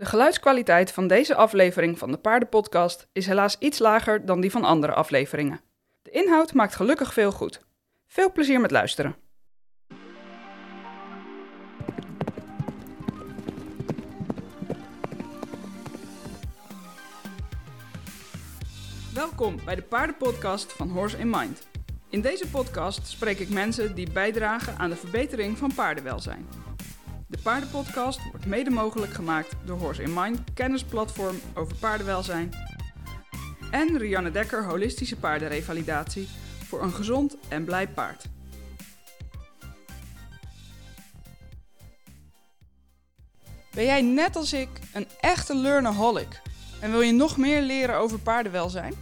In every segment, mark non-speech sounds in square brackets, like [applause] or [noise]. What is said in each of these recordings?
De geluidskwaliteit van deze aflevering van de Paardenpodcast is helaas iets lager dan die van andere afleveringen. De inhoud maakt gelukkig veel goed. Veel plezier met luisteren. Welkom bij de Paardenpodcast van Horse in Mind. In deze podcast spreek ik mensen die bijdragen aan de verbetering van paardenwelzijn. De Paardenpodcast wordt mede mogelijk gemaakt door Horse in Mind, kennisplatform over paardenwelzijn. En Rianne Dekker Holistische Paardenrevalidatie voor een gezond en blij paard. Ben jij net als ik een echte learnaholic en wil je nog meer leren over paardenwelzijn?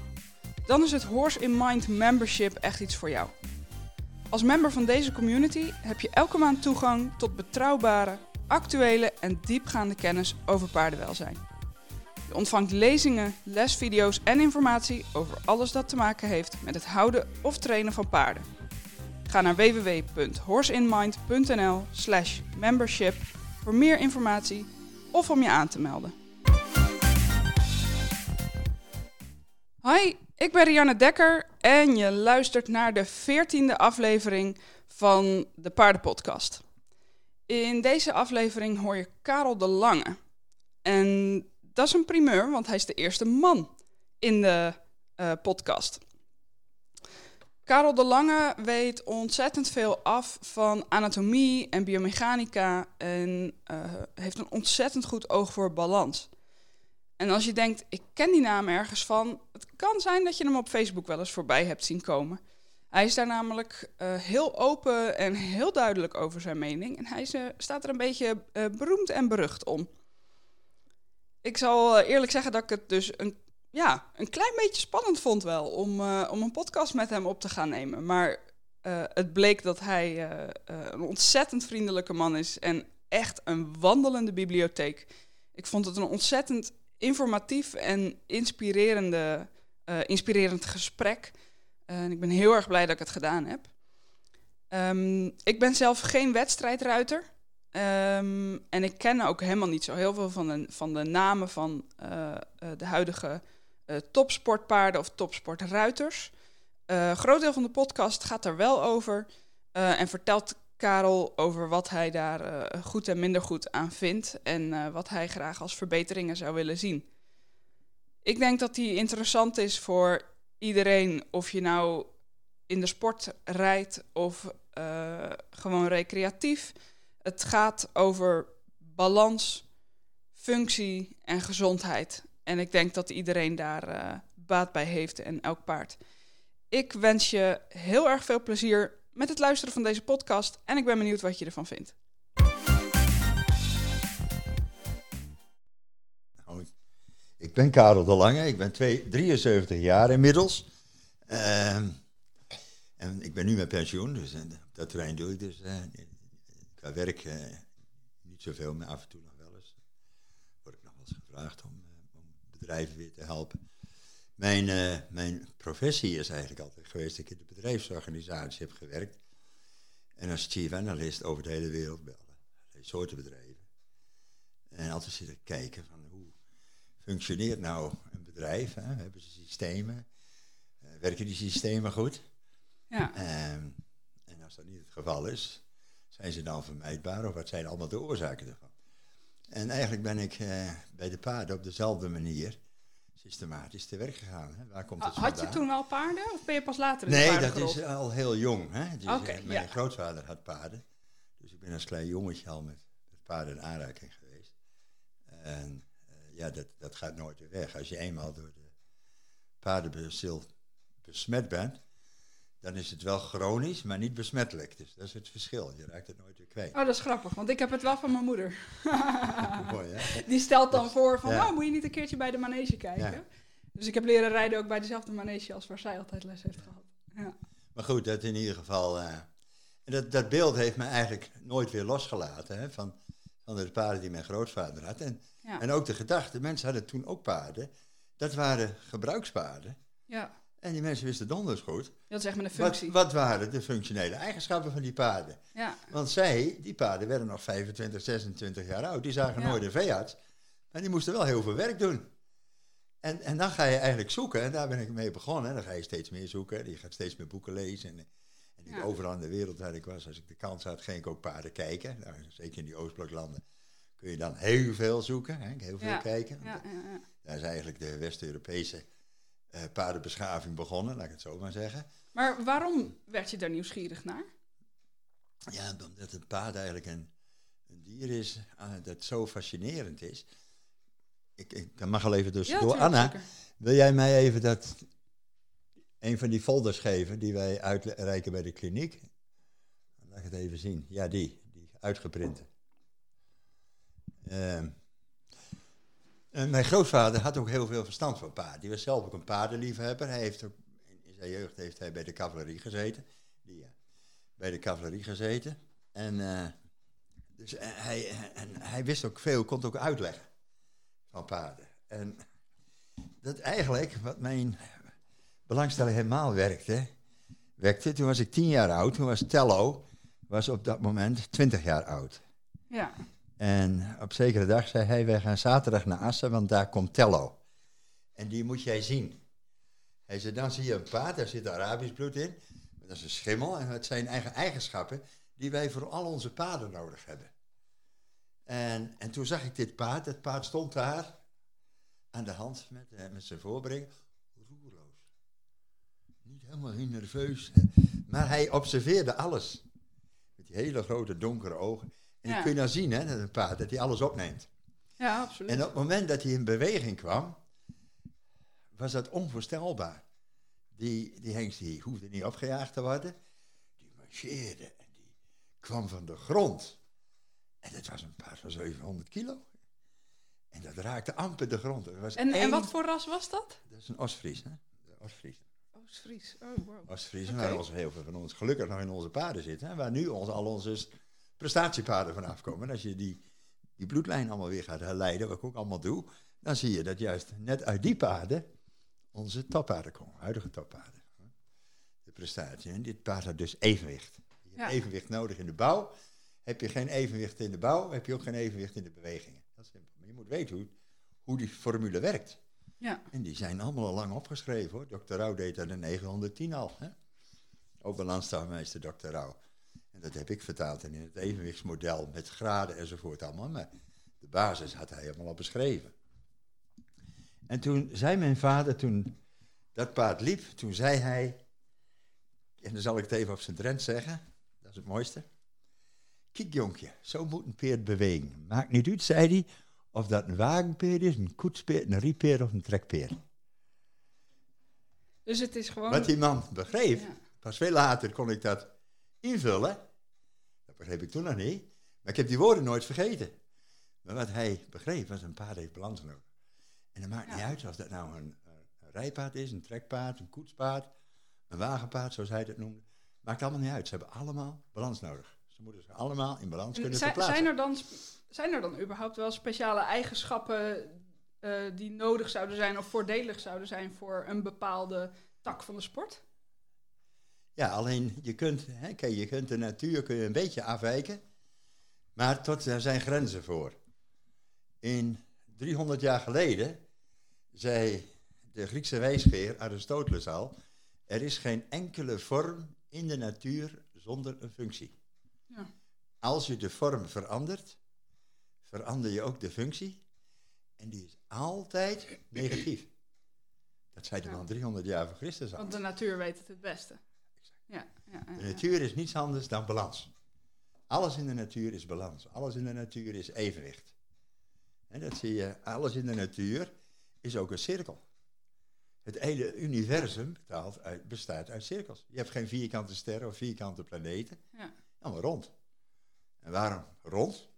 Dan is het Horse in Mind membership echt iets voor jou. Als member van deze community heb je elke maand toegang tot betrouwbare, actuele en diepgaande kennis over paardenwelzijn. Je ontvangt lezingen, lesvideo's en informatie over alles dat te maken heeft met het houden of trainen van paarden. Ga naar www.horseinmind.nl/slash membership voor meer informatie of om je aan te melden. Hi, ik ben Rianne Dekker en je luistert naar de veertiende aflevering van de Paardenpodcast. In deze aflevering hoor je Karel de Lange. En dat is een primeur, want hij is de eerste man in de uh, podcast. Karel de Lange weet ontzettend veel af van anatomie en biomechanica en uh, heeft een ontzettend goed oog voor balans. En als je denkt, ik ken die naam ergens van, het kan zijn dat je hem op Facebook wel eens voorbij hebt zien komen. Hij is daar namelijk uh, heel open en heel duidelijk over zijn mening. En hij uh, staat er een beetje uh, beroemd en berucht om. Ik zal eerlijk zeggen dat ik het dus een, ja, een klein beetje spannend vond wel om, om een podcast met hem op te gaan nemen. Maar het bleek dat hij een ontzettend vriendelijke man is en echt een wandelende bibliotheek. Ik vond het een ontzettend informatief en inspirerend gesprek. En ik ben heel erg blij dat ik het gedaan heb. Um, ik ben zelf geen wedstrijdruiter. Um, en ik ken ook helemaal niet zo heel veel van de, van de namen van uh, uh, de huidige uh, topsportpaarden of topsportruiters. Een groot deel van de podcast gaat er wel over. en vertelt Karel over wat hij daar goed en minder goed aan vindt. En wat hij graag als verbeteringen zou willen zien. Ik denk dat die interessant is voor iedereen, of je nou in de sport rijdt of uh, gewoon recreatief. Het gaat over balans, functie en gezondheid. En ik denk dat iedereen daar uh, baat bij heeft en elk paard. Ik wens je heel erg veel plezier met het luisteren van deze podcast en ik ben benieuwd wat je ervan vindt. Ik ben Karel de Lange, ik ben twee, 73 jaar inmiddels. Uh, en ik ben nu met pensioen, dus uh, dat terrein doe ik dus. Uh, qua werk uh, niet zoveel, maar af en toe nog wel eens. Word ik nog wel eens gevraagd om, om bedrijven weer te helpen. Mijn, mijn professie is eigenlijk altijd geweest dat ik in de bedrijfsorganisatie heb gewerkt. En als chief analyst over de hele wereld bellen. Soorten bedrijven. En altijd zitten kijken van functioneert nou een bedrijf? Hè? Hebben ze systemen? Uh, werken die systemen goed? Ja. Um, en als dat niet het geval is, zijn ze dan vermijdbaar of wat zijn allemaal de oorzaken ervan? En eigenlijk ben ik uh, bij de paarden op dezelfde manier systematisch te werk gegaan. Hè? Waar komt het Had vandaan? je toen al paarden of ben je pas later in nee, de Nee, dat gerold? is al heel jong. Hè? Dus, okay, uh, mijn ja. grootvader had paarden. Dus ik ben als klein jongetje al met, met paarden in aanraking geweest. En ja, dat, dat gaat nooit weer weg. Als je eenmaal door de paardenbacil besmet bent, dan is het wel chronisch, maar niet besmettelijk. Dus dat is het verschil. Je raakt het nooit weer kwijt. Oh, dat is grappig, want ik heb het wel van mijn moeder. [laughs] Mooi, hè? Die stelt dan voor van, ja. nou, moet je niet een keertje bij de manege kijken? Ja. Dus ik heb leren rijden ook bij dezelfde manege als waar zij altijd les heeft gehad. Ja. Maar goed, dat in ieder geval. eh, en dat, dat beeld heeft me eigenlijk nooit weer losgelaten. Hè, van, van de paarden die mijn grootvader had. En, Ja. en ook de gedachte, mensen hadden toen ook paarden. Dat waren gebruikspaarden. ja, En die mensen wisten donders goed. dat is echt met een functie. wat waren de functionele eigenschappen van die paarden? Ja, Want zij, die paarden, werden nog 25, 26 jaar oud. Die zagen Ja. nooit een veearts. Maar die moesten wel heel veel werk doen. En, en dan ga je eigenlijk zoeken, en daar ben ik mee begonnen. Dan ga je steeds meer zoeken, je gaat steeds meer boeken lezen. En, en Ja. overal in de wereld waar ik was, als ik de kans had, ging ik ook paarden kijken. Nou, zeker in die Oostbloklanden kun je dan heel veel zoeken, hè, heel veel Ja. kijken. Ja, ja, ja. Daar is eigenlijk de West-Europese eh, paardenbeschaving begonnen, laat ik het zo maar zeggen. Maar waarom werd je daar nieuwsgierig naar? Ja, omdat een paard eigenlijk een, een dier is ah, dat zo fascinerend is. Ik, ik dat mag al even dus door. Anna, zeker. wil jij mij even dat, een van die folders geven die wij uitreiken bij de kliniek? Laat ik het even zien. Ja, die, die uitgeprinte. Ehm, en mijn grootvader had ook heel veel verstand van paarden. Die was zelf ook een paardenliefhebber. Hij heeft in zijn jeugd heeft hij bij de cavalerie gezeten. Die, bij de cavalerie gezeten. En, eh, dus eh, hij, en hij wist ook veel, kon ook uitleggen van paarden. En dat eigenlijk, wat mijn belangstelling helemaal werkte, wekte, toen was ik tien jaar oud, toen was Tello, was op dat moment twintig jaar oud. Ja, En op zekere dag zei hij, wij gaan zaterdag naar Assen, want daar komt Tello. En die moet jij zien. Hij zei, dan zie je een paard, daar zit Arabisch bloed in. Dat is een schimmel en het zijn eigen eigenschappen die wij voor al onze paarden nodig hebben. En, en toen zag ik dit paard, het paard stond daar aan de hand met, eh, met zijn voorbreng, roerloos. Niet helemaal nerveus, maar hij observeerde alles. Met die hele grote donkere ogen. En Ja. dat kun je dan zien, hè, dat een paard, dat hij alles opneemt. ja absoluut. En op het moment dat hij in beweging kwam, was dat onvoorstelbaar. Die, die hengst die hoefde niet opgejaagd te worden. Die marcheerde en die kwam van de grond. En dat was een paard van 700 kilo. En dat raakte amper de grond. Was En, en wat voor ras was dat? Dat is een Osfries, hè? Osfries. Oost-Fries. Oh, wow. Oost-Friesen, Oké. waar ons heel veel van ons gelukkig nog in onze paarden zitten. Hè? Waar nu ons, al onze prestatiepaarden van afkomen. En als je die, die bloedlijn allemaal weer gaat herleiden, wat ik ook allemaal doe, dan zie je dat juist net uit die paarden onze toppaarden komen, huidige toppaarden. De prestatie. En dit paard had dus evenwicht. Je hebt Ja. evenwicht nodig in de bouw. Heb je geen evenwicht in de bouw, heb je ook geen evenwicht in de bewegingen. Dat is simpel. Maar je moet weten hoe, hoe die formule werkt. Ja, En die zijn allemaal al lang opgeschreven hoor. Dr. Rauw deed dat in 910 al. Hè? Ook bij landstafmeester Dr. Rauw. En dat heb ik vertaald in het evenwichtsmodel met graden enzovoort allemaal. Maar de basis had hij helemaal al beschreven. En toen zei mijn vader, toen dat paard liep, toen zei hij, en dan zal ik het even op zijn Drent zeggen, dat is het mooiste. Kijk jonkje, zo moet een peert bewegen. Maakt niet uit, zei hij, of dat een wagenpeer is, een koetspeer, een rietpeer of een trekpeer. dus het is gewoon... Wat die man begreep, Ja. pas veel later kon ik dat invullen. Dat begreep ik toen nog niet. Maar ik heb die woorden nooit vergeten. Maar wat hij begreep was een paard heeft balans nodig. En het maakt Ja. niet uit of dat nou een, een rijpaard is, een trekpaard, een koetspaard, een wagenpaard, zoals hij het noemde. Maakt allemaal niet uit. Ze hebben allemaal balans nodig. Ze moeten zich allemaal in balans En kunnen verplaatsen. zijn, er dan, zijn er dan überhaupt wel speciale eigenschappen eh, die nodig zouden zijn of voordelig zouden zijn voor een bepaalde tak van de sport? Ja, alleen je kunt, hè, kijk, je kunt de natuur kun je een beetje afwijken, maar tot daar zijn grenzen voor. In 300 jaar geleden zei de Griekse wijsgeer Aristoteles al, er is geen enkele vorm in de natuur zonder een functie. Ja. Als je de vorm verandert, verander je ook de functie en die is altijd negatief. Dat zei Ja. man 300 jaar voor Christus al. Want de natuur weet het het beste. De natuur is niets anders dan balans. Alles in de natuur is balans. Alles in de natuur is evenwicht. En dat zie je, alles in de natuur is ook een cirkel. Het hele universum bestaat uit, bestaat uit cirkels. Je hebt geen vierkante sterren of vierkante planeten. Ja. Allemaal rond. En waarom rond?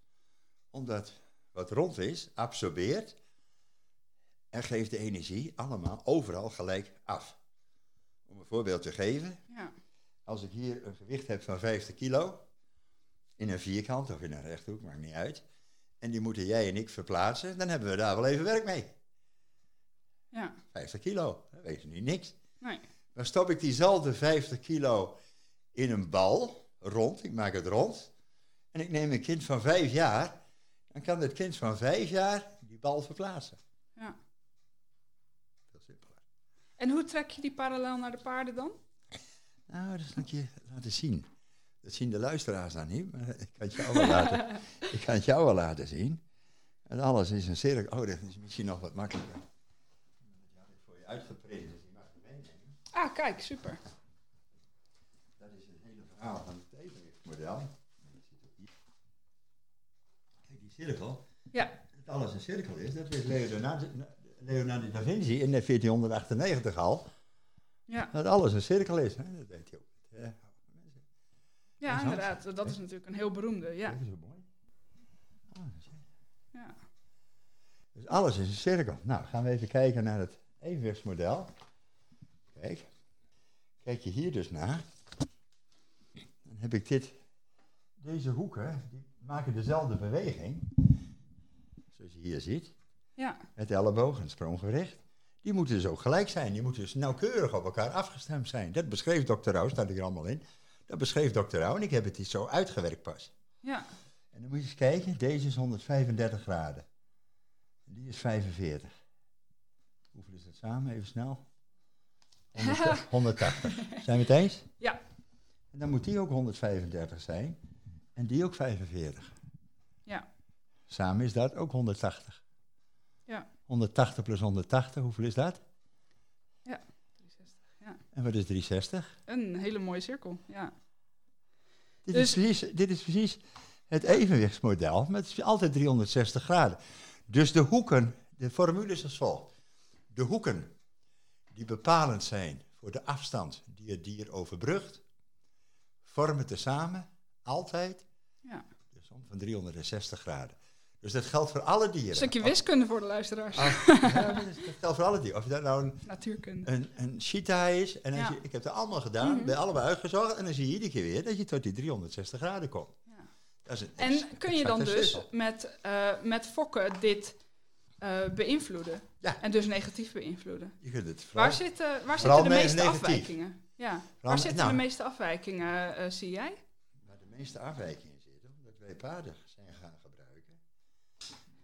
Omdat wat rond is, absorbeert en geeft de energie allemaal overal gelijk af. Om een voorbeeld te geven, ja. Als ik hier een gewicht heb van 50 kilo, in een vierkant of in een rechthoek, maakt niet uit, en die moeten jij en ik verplaatsen, dan hebben we daar wel even werk mee. ja. 50 kilo, dat weet je niet niks. Nee. Dan stop ik diezelfde 50 kilo in een bal, rond, ik maak het rond, en ik neem een kind van 5 jaar, dan kan dat kind van 5 jaar die bal verplaatsen. Ja. Veel simpeler. En hoe trek je die parallel naar de paarden dan? Nou, dat zal ik je laten zien. Dat zien de luisteraars dan niet, maar ik kan het jou wel laten, [laughs] ik kan het jou wel laten zien. En alles is een cirkel. Oh, dat is misschien nog wat makkelijker. Ja, dit voor je uitgeprint, dus je mag het meenemen. Ah, kijk, super. Dat is het hele verhaal van het hier. Kijk, die cirkel. Ja. Dat alles een cirkel is, dat wist Leonardo, Leonardo da Vinci in 1498 al. Ja, Dat alles een cirkel is. Hè? Dat weet je ook. Ja Interessant. inderdaad. Dat is natuurlijk een heel beroemde. Ja. Dat is mooi. Ah, is- ja. Dus alles is een cirkel. Nou, gaan we even kijken naar het evenwichtsmodel. Kijk. Kijk je hier dus naar. Dan heb ik dit. Deze hoeken, die maken dezelfde beweging. Zoals je hier ziet. Ja, Het elleboog en spronggewicht. Die moeten dus ook gelijk zijn. Die moeten dus nauwkeurig op elkaar afgestemd zijn. Dat beschreef dokter Rauw, staat er allemaal in. Dat beschreef dokter Rauw en ik heb het hier zo uitgewerkt pas. ja. En dan moet je eens kijken, deze is 135 graden. En die is 45. Hoeveel is dat samen? Even snel. 180. 180. [laughs] Zijn we het eens? Ja. En dan moet die ook 135 zijn. En die ook 45. Ja. Samen is dat ook 180. Ja. 180 plus 180, hoeveel is dat? 360. Ja. En wat is 360? Een hele mooie cirkel. Ja. Dit, Dus- is, precies, dit is precies het evenwichtsmodel, maar het is altijd 360 graden. Dus de hoeken, de formule is als volgt. De hoeken die bepalend zijn voor de afstand die het dier overbrugt, vormen tezamen altijd ja. de som van 360 graden. Dus dat geldt voor alle dieren. Een stukje wiskunde voor de luisteraars. [laughs] Ja, dat, dat geldt voor alle dieren. Of dat nou een, Natuurkunde. een, een cheetah is, en als Ja. je, ik heb het allemaal gedaan, Mhm. bij allebei uitgezocht, en dan zie je iedere keer weer dat je tot die 360 graden komt. Ja. Dat is een En kun je dan dus cirkel. met, eh, met fokken dit eh, beïnvloeden? Ja. En dus negatief beïnvloeden? Je kunt het vooral, Waar zitten, waar vooral zitten de ne- meeste negatief. afwijkingen? Ja. Waar zitten nou. de meeste afwijkingen, zie jij? waar de meeste afwijkingen zitten, omdat wij paarden.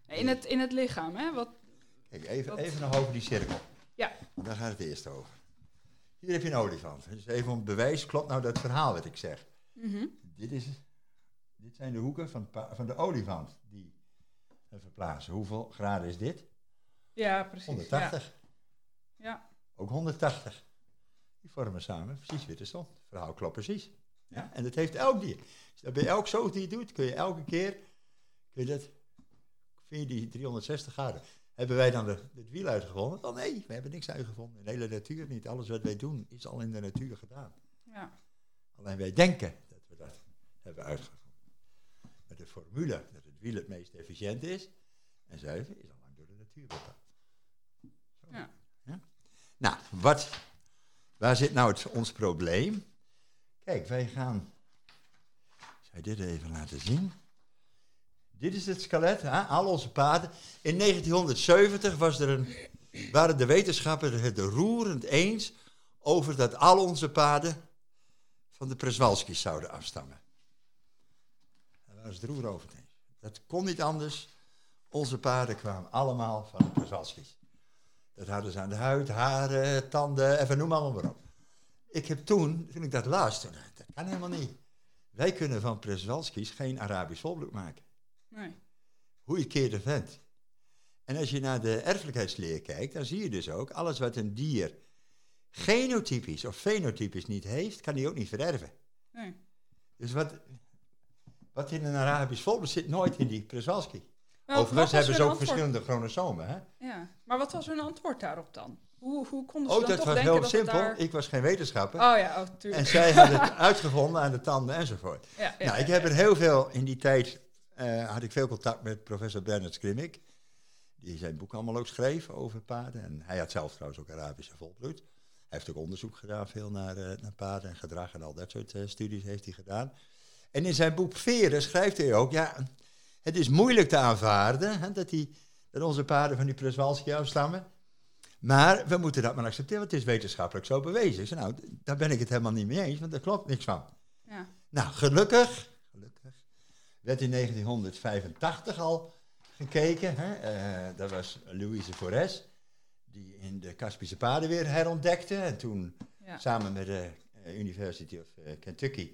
In het, in het lichaam, hè? Wat, Kijk, even, even nog over die cirkel. Ja. Want daar gaat het eerst over. Hier heb je een olifant. Dus even om bewijs, klopt nou dat verhaal wat ik zeg. Mhm. Dit, is, dit zijn de hoeken van, van de olifant die verplaatsen. Hoeveel graden is dit? Ja, precies. 180. Ja. ja. Ook 180. Die vormen samen precies weer de som. Het verhaal klopt precies. Ja? Ja. En dat heeft elk dier. Je dat bij elk zoogdier doet, kun je elke keer, kun je dat, vind je die 360 graden. Hebben wij dan de, het wiel uitgevonden? Wel nee, we hebben niks uitgevonden. In de hele natuur niet. Alles wat wij doen is al in de natuur gedaan. ja. Alleen wij denken dat we dat hebben uitgevonden. Maar de formule dat het wiel het meest efficiënt is en zuiver is al lang door de natuur bepaald. Zo. Ja. Nou, wat, waar zit nou het, ons probleem? Kijk, wij gaan. Ik zal je dit even laten zien. Dit is het skelet, hè? al onze paarden. In 1970 was er een, waren de wetenschappers het roerend eens over dat al onze paarden van de Przewalski's zouden afstammen. Daar was het roer over eens. Dat kon niet anders. Onze paarden kwamen allemaal van de Przewalski's. Dat hadden ze aan de huid, haren, tanden, even noem allemaal maar op. Ik heb toen, toen ik dat ik, dat kan helemaal niet. Wij kunnen van Przewalski's geen Arabisch volbloed maken. Nee. Hoe je keert de vent. En als je naar de erfelijkheidsleer kijkt, dan zie je dus ook, alles wat een dier genotypisch of fenotypisch niet heeft, kan hij ook niet vererven. nee. Dus wat, wat in een Arabisch volbloed zit, nooit in die Przewalski. Nou, Overigens hebben ze ook antwoord? verschillende chromosomen. Hè? Ja. Maar wat was hun antwoord daarop dan? Hoe, hoe konden ze Oh, dat toch was denken heel dat simpel. daar... Ik was geen wetenschapper. Oh ja, oh, tuurlijk. En zij hadden het [laughs] uitgevonden aan de tanden enzovoort. ja, ja, nou, ik heb er heel veel in die tijd. Eh, had ik veel contact met professor Bernard Skrimmick. Die zijn boek allemaal ook schreef over paarden. En hij had zelf trouwens ook Arabische volbloed. Hij heeft ook onderzoek gedaan, veel naar, eh, naar paarden en gedrag en al dat soort eh, studies heeft hij gedaan. En in zijn boek Veren schrijft hij ook, ja, het is moeilijk te aanvaarden hè, dat, die, dat onze paarden van die Przewalski afstammen. Maar we moeten dat maar accepteren, want het is wetenschappelijk zo bewezen. Ik zei, nou, daar ben ik het helemaal niet mee eens, want daar klopt niks van. Ja. Nou, gelukkig, gelukkig werd in 1985 al gekeken. Hè? Eh, dat was Louise Forest, die in de Kaspische paden weer herontdekte. En toen Ja. samen met de eh, University of eh, Kentucky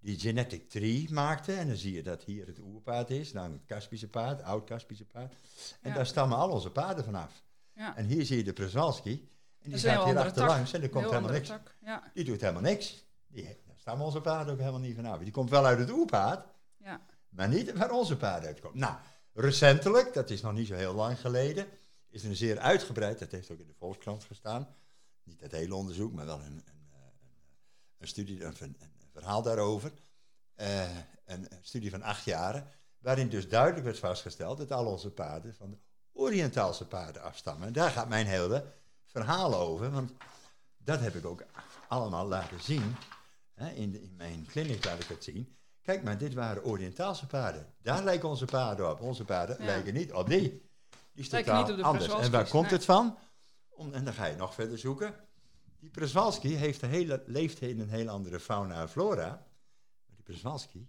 die genetic tree maakte. En dan zie je dat hier het oerpaard is, dan het Kaspische paard, oud Kaspische paard. En Ja. daar stammen al onze paarden vanaf. Ja. En hier zie je de Przewalski. En die gaat hier achterlangs en er komt Heel helemaal niks. Ja. Die doet helemaal niks. Die, daar stammen onze paarden ook helemaal niet vanaf. Die komt wel uit het oerpaard. Maar niet waar onze paarden uitkomen. Nou, recentelijk, dat is nog niet zo heel lang geleden, is een zeer uitgebreid, dat heeft ook in de Volkskrant gestaan, niet het hele onderzoek, maar wel een, een, eh, een, een studie, een, een, verhaal daarover, Eh, een, studie van acht jaren, waarin dus duidelijk werd vastgesteld dat al onze paarden van de Oriëntaalse paarden afstammen. En daar gaat mijn hele verhaal over, want dat heb ik ook allemaal laten zien. Hè, in, in mijn clinic laat ik het zien. Kijk maar, dit waren Oriëntaalse paarden. Daar lijken onze paarden op. Onze paarden Ja. lijken niet op die. Die is totaal niet op de anders. En waar komt nee. het van? Om, en dan ga je nog verder zoeken. Die Przewalski heeft een hele, leeft in een heel andere fauna en flora. Maar die Przewalski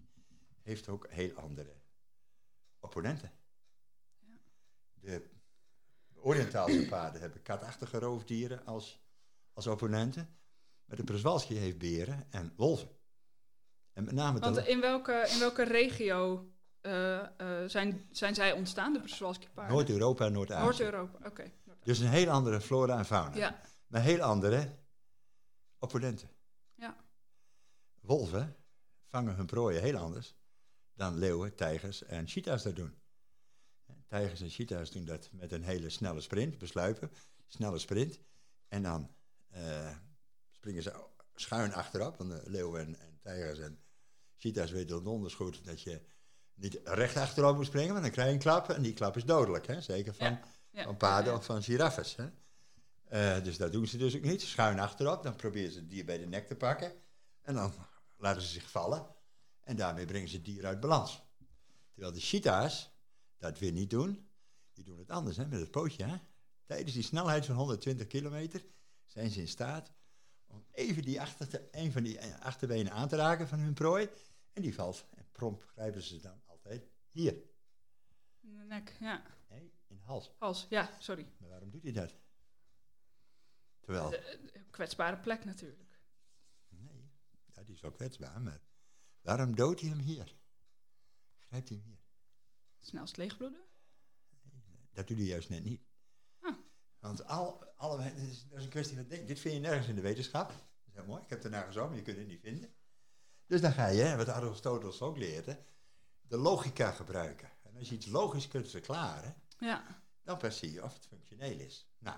heeft ook heel andere opponenten. De Oriëntaalse paarden hebben katachtige roofdieren als, als opponenten. Maar de Przewalski heeft beren en wolven. En met name Want in welke, in welke regio eh, eh, zijn, zijn zij ontstaan, de Przewalski paarden? Noord-Europa en Noord-Azië. Noord-Europa, oké. dus een heel andere flora en fauna. Ja, Maar heel andere opponenten. ja, Wolven vangen hun prooien heel anders dan leeuwen, tijgers en cheetahs dat doen. Tijgers en cheetahs doen dat met een hele snelle sprint, besluipen, snelle sprint. En dan eh, springen ze schuin achterop, want de leeuwen en, en tijgers en cheetahs weten donders goed dat je niet recht achterop moet springen, want dan krijg je een klap en die klap is dodelijk. Hè? Zeker van, Ja, van paarden of van giraffes. Hè? Eh, dus dat doen ze dus ook niet. Schuin achterop, dan proberen ze het dier bij de nek te pakken. En dan laten ze zich vallen. En daarmee brengen ze het dier uit balans. Terwijl de cheetahs dat weer niet doen. Die doen het anders, hè, met het pootje. Hè? Tijdens die snelheid van 120 kilometer zijn ze in staat om even die achterste, een van die eh, achterbenen aan te raken van hun prooi. En die valt. En prompt grijpen ze dan altijd hier. In de nek, ja. Nee, in de hals. Hals, ja, sorry. Maar waarom doet hij dat? Terwijl, De- de kwetsbare plek natuurlijk. nee, dat is wel kwetsbaar, maar waarom doodt hij hem hier? Grijpt hij hem hier? Snelst leegbloeden? Dat doet hij juist net niet. Ah. Want al, alle, dat, is, een kwestie van denken. Dit vind je nergens in de wetenschap. Dat is heel mooi. Ik heb ernaar gezocht, maar je kunt het niet vinden. Dus dan ga je, wat Aristoteles ook leerde, de logica gebruiken. En als je iets logisch kunt verklaren, Ja, dan pas zie je of het functioneel is. Nou,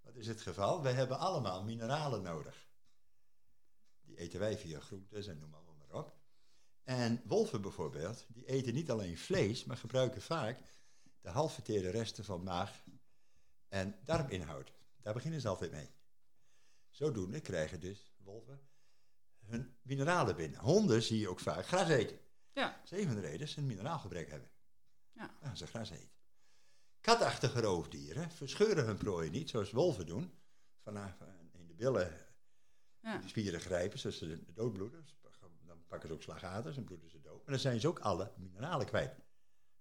wat is het geval? Wij hebben allemaal mineralen nodig. Die eten wij via groentes en noem maar op. En wolven bijvoorbeeld, die eten niet alleen vlees, maar gebruiken vaak de halfverteerde resten van maag en darminhoud. Daar beginnen ze altijd mee. Zodoende krijgen dus wolven hun mineralen binnen. Honden zie je ook vaak gras eten. ja, Dat is een van de redenen dat ze een mineraalgebrek hebben. Ja. Ze gras eten. Katachtige roofdieren verscheuren hun prooi niet, zoals wolven doen. Vanaf in de billen ja. de spieren grijpen, zodat ze de doodbloeden. Dan pakken ze ook slagaters en bloeden ze dood. Maar dan zijn ze ook alle mineralen kwijt.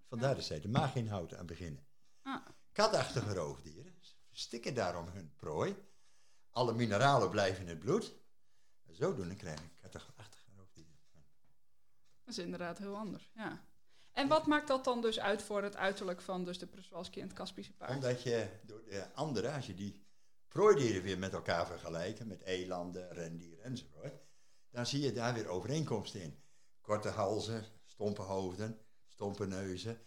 Vandaar Ja. dat zij de maaginhoud aan beginnen. Ah, Katachtige roofdieren verstikken daarom hun prooi. Alle mineralen blijven in het bloed. En zodoende krijg je katachtige roofdieren. dat is inderdaad heel anders, ja. En wat maakt dat dan dus uit voor het uiterlijk van dus de Przewalski en het Kaspische paard? Omdat je door de andere, als je die prooidieren weer met elkaar vergelijken, met elanden, rendieren enzovoort, dan zie je daar weer overeenkomsten in. Korte halzen, stompe hoofden, stompe neuzen,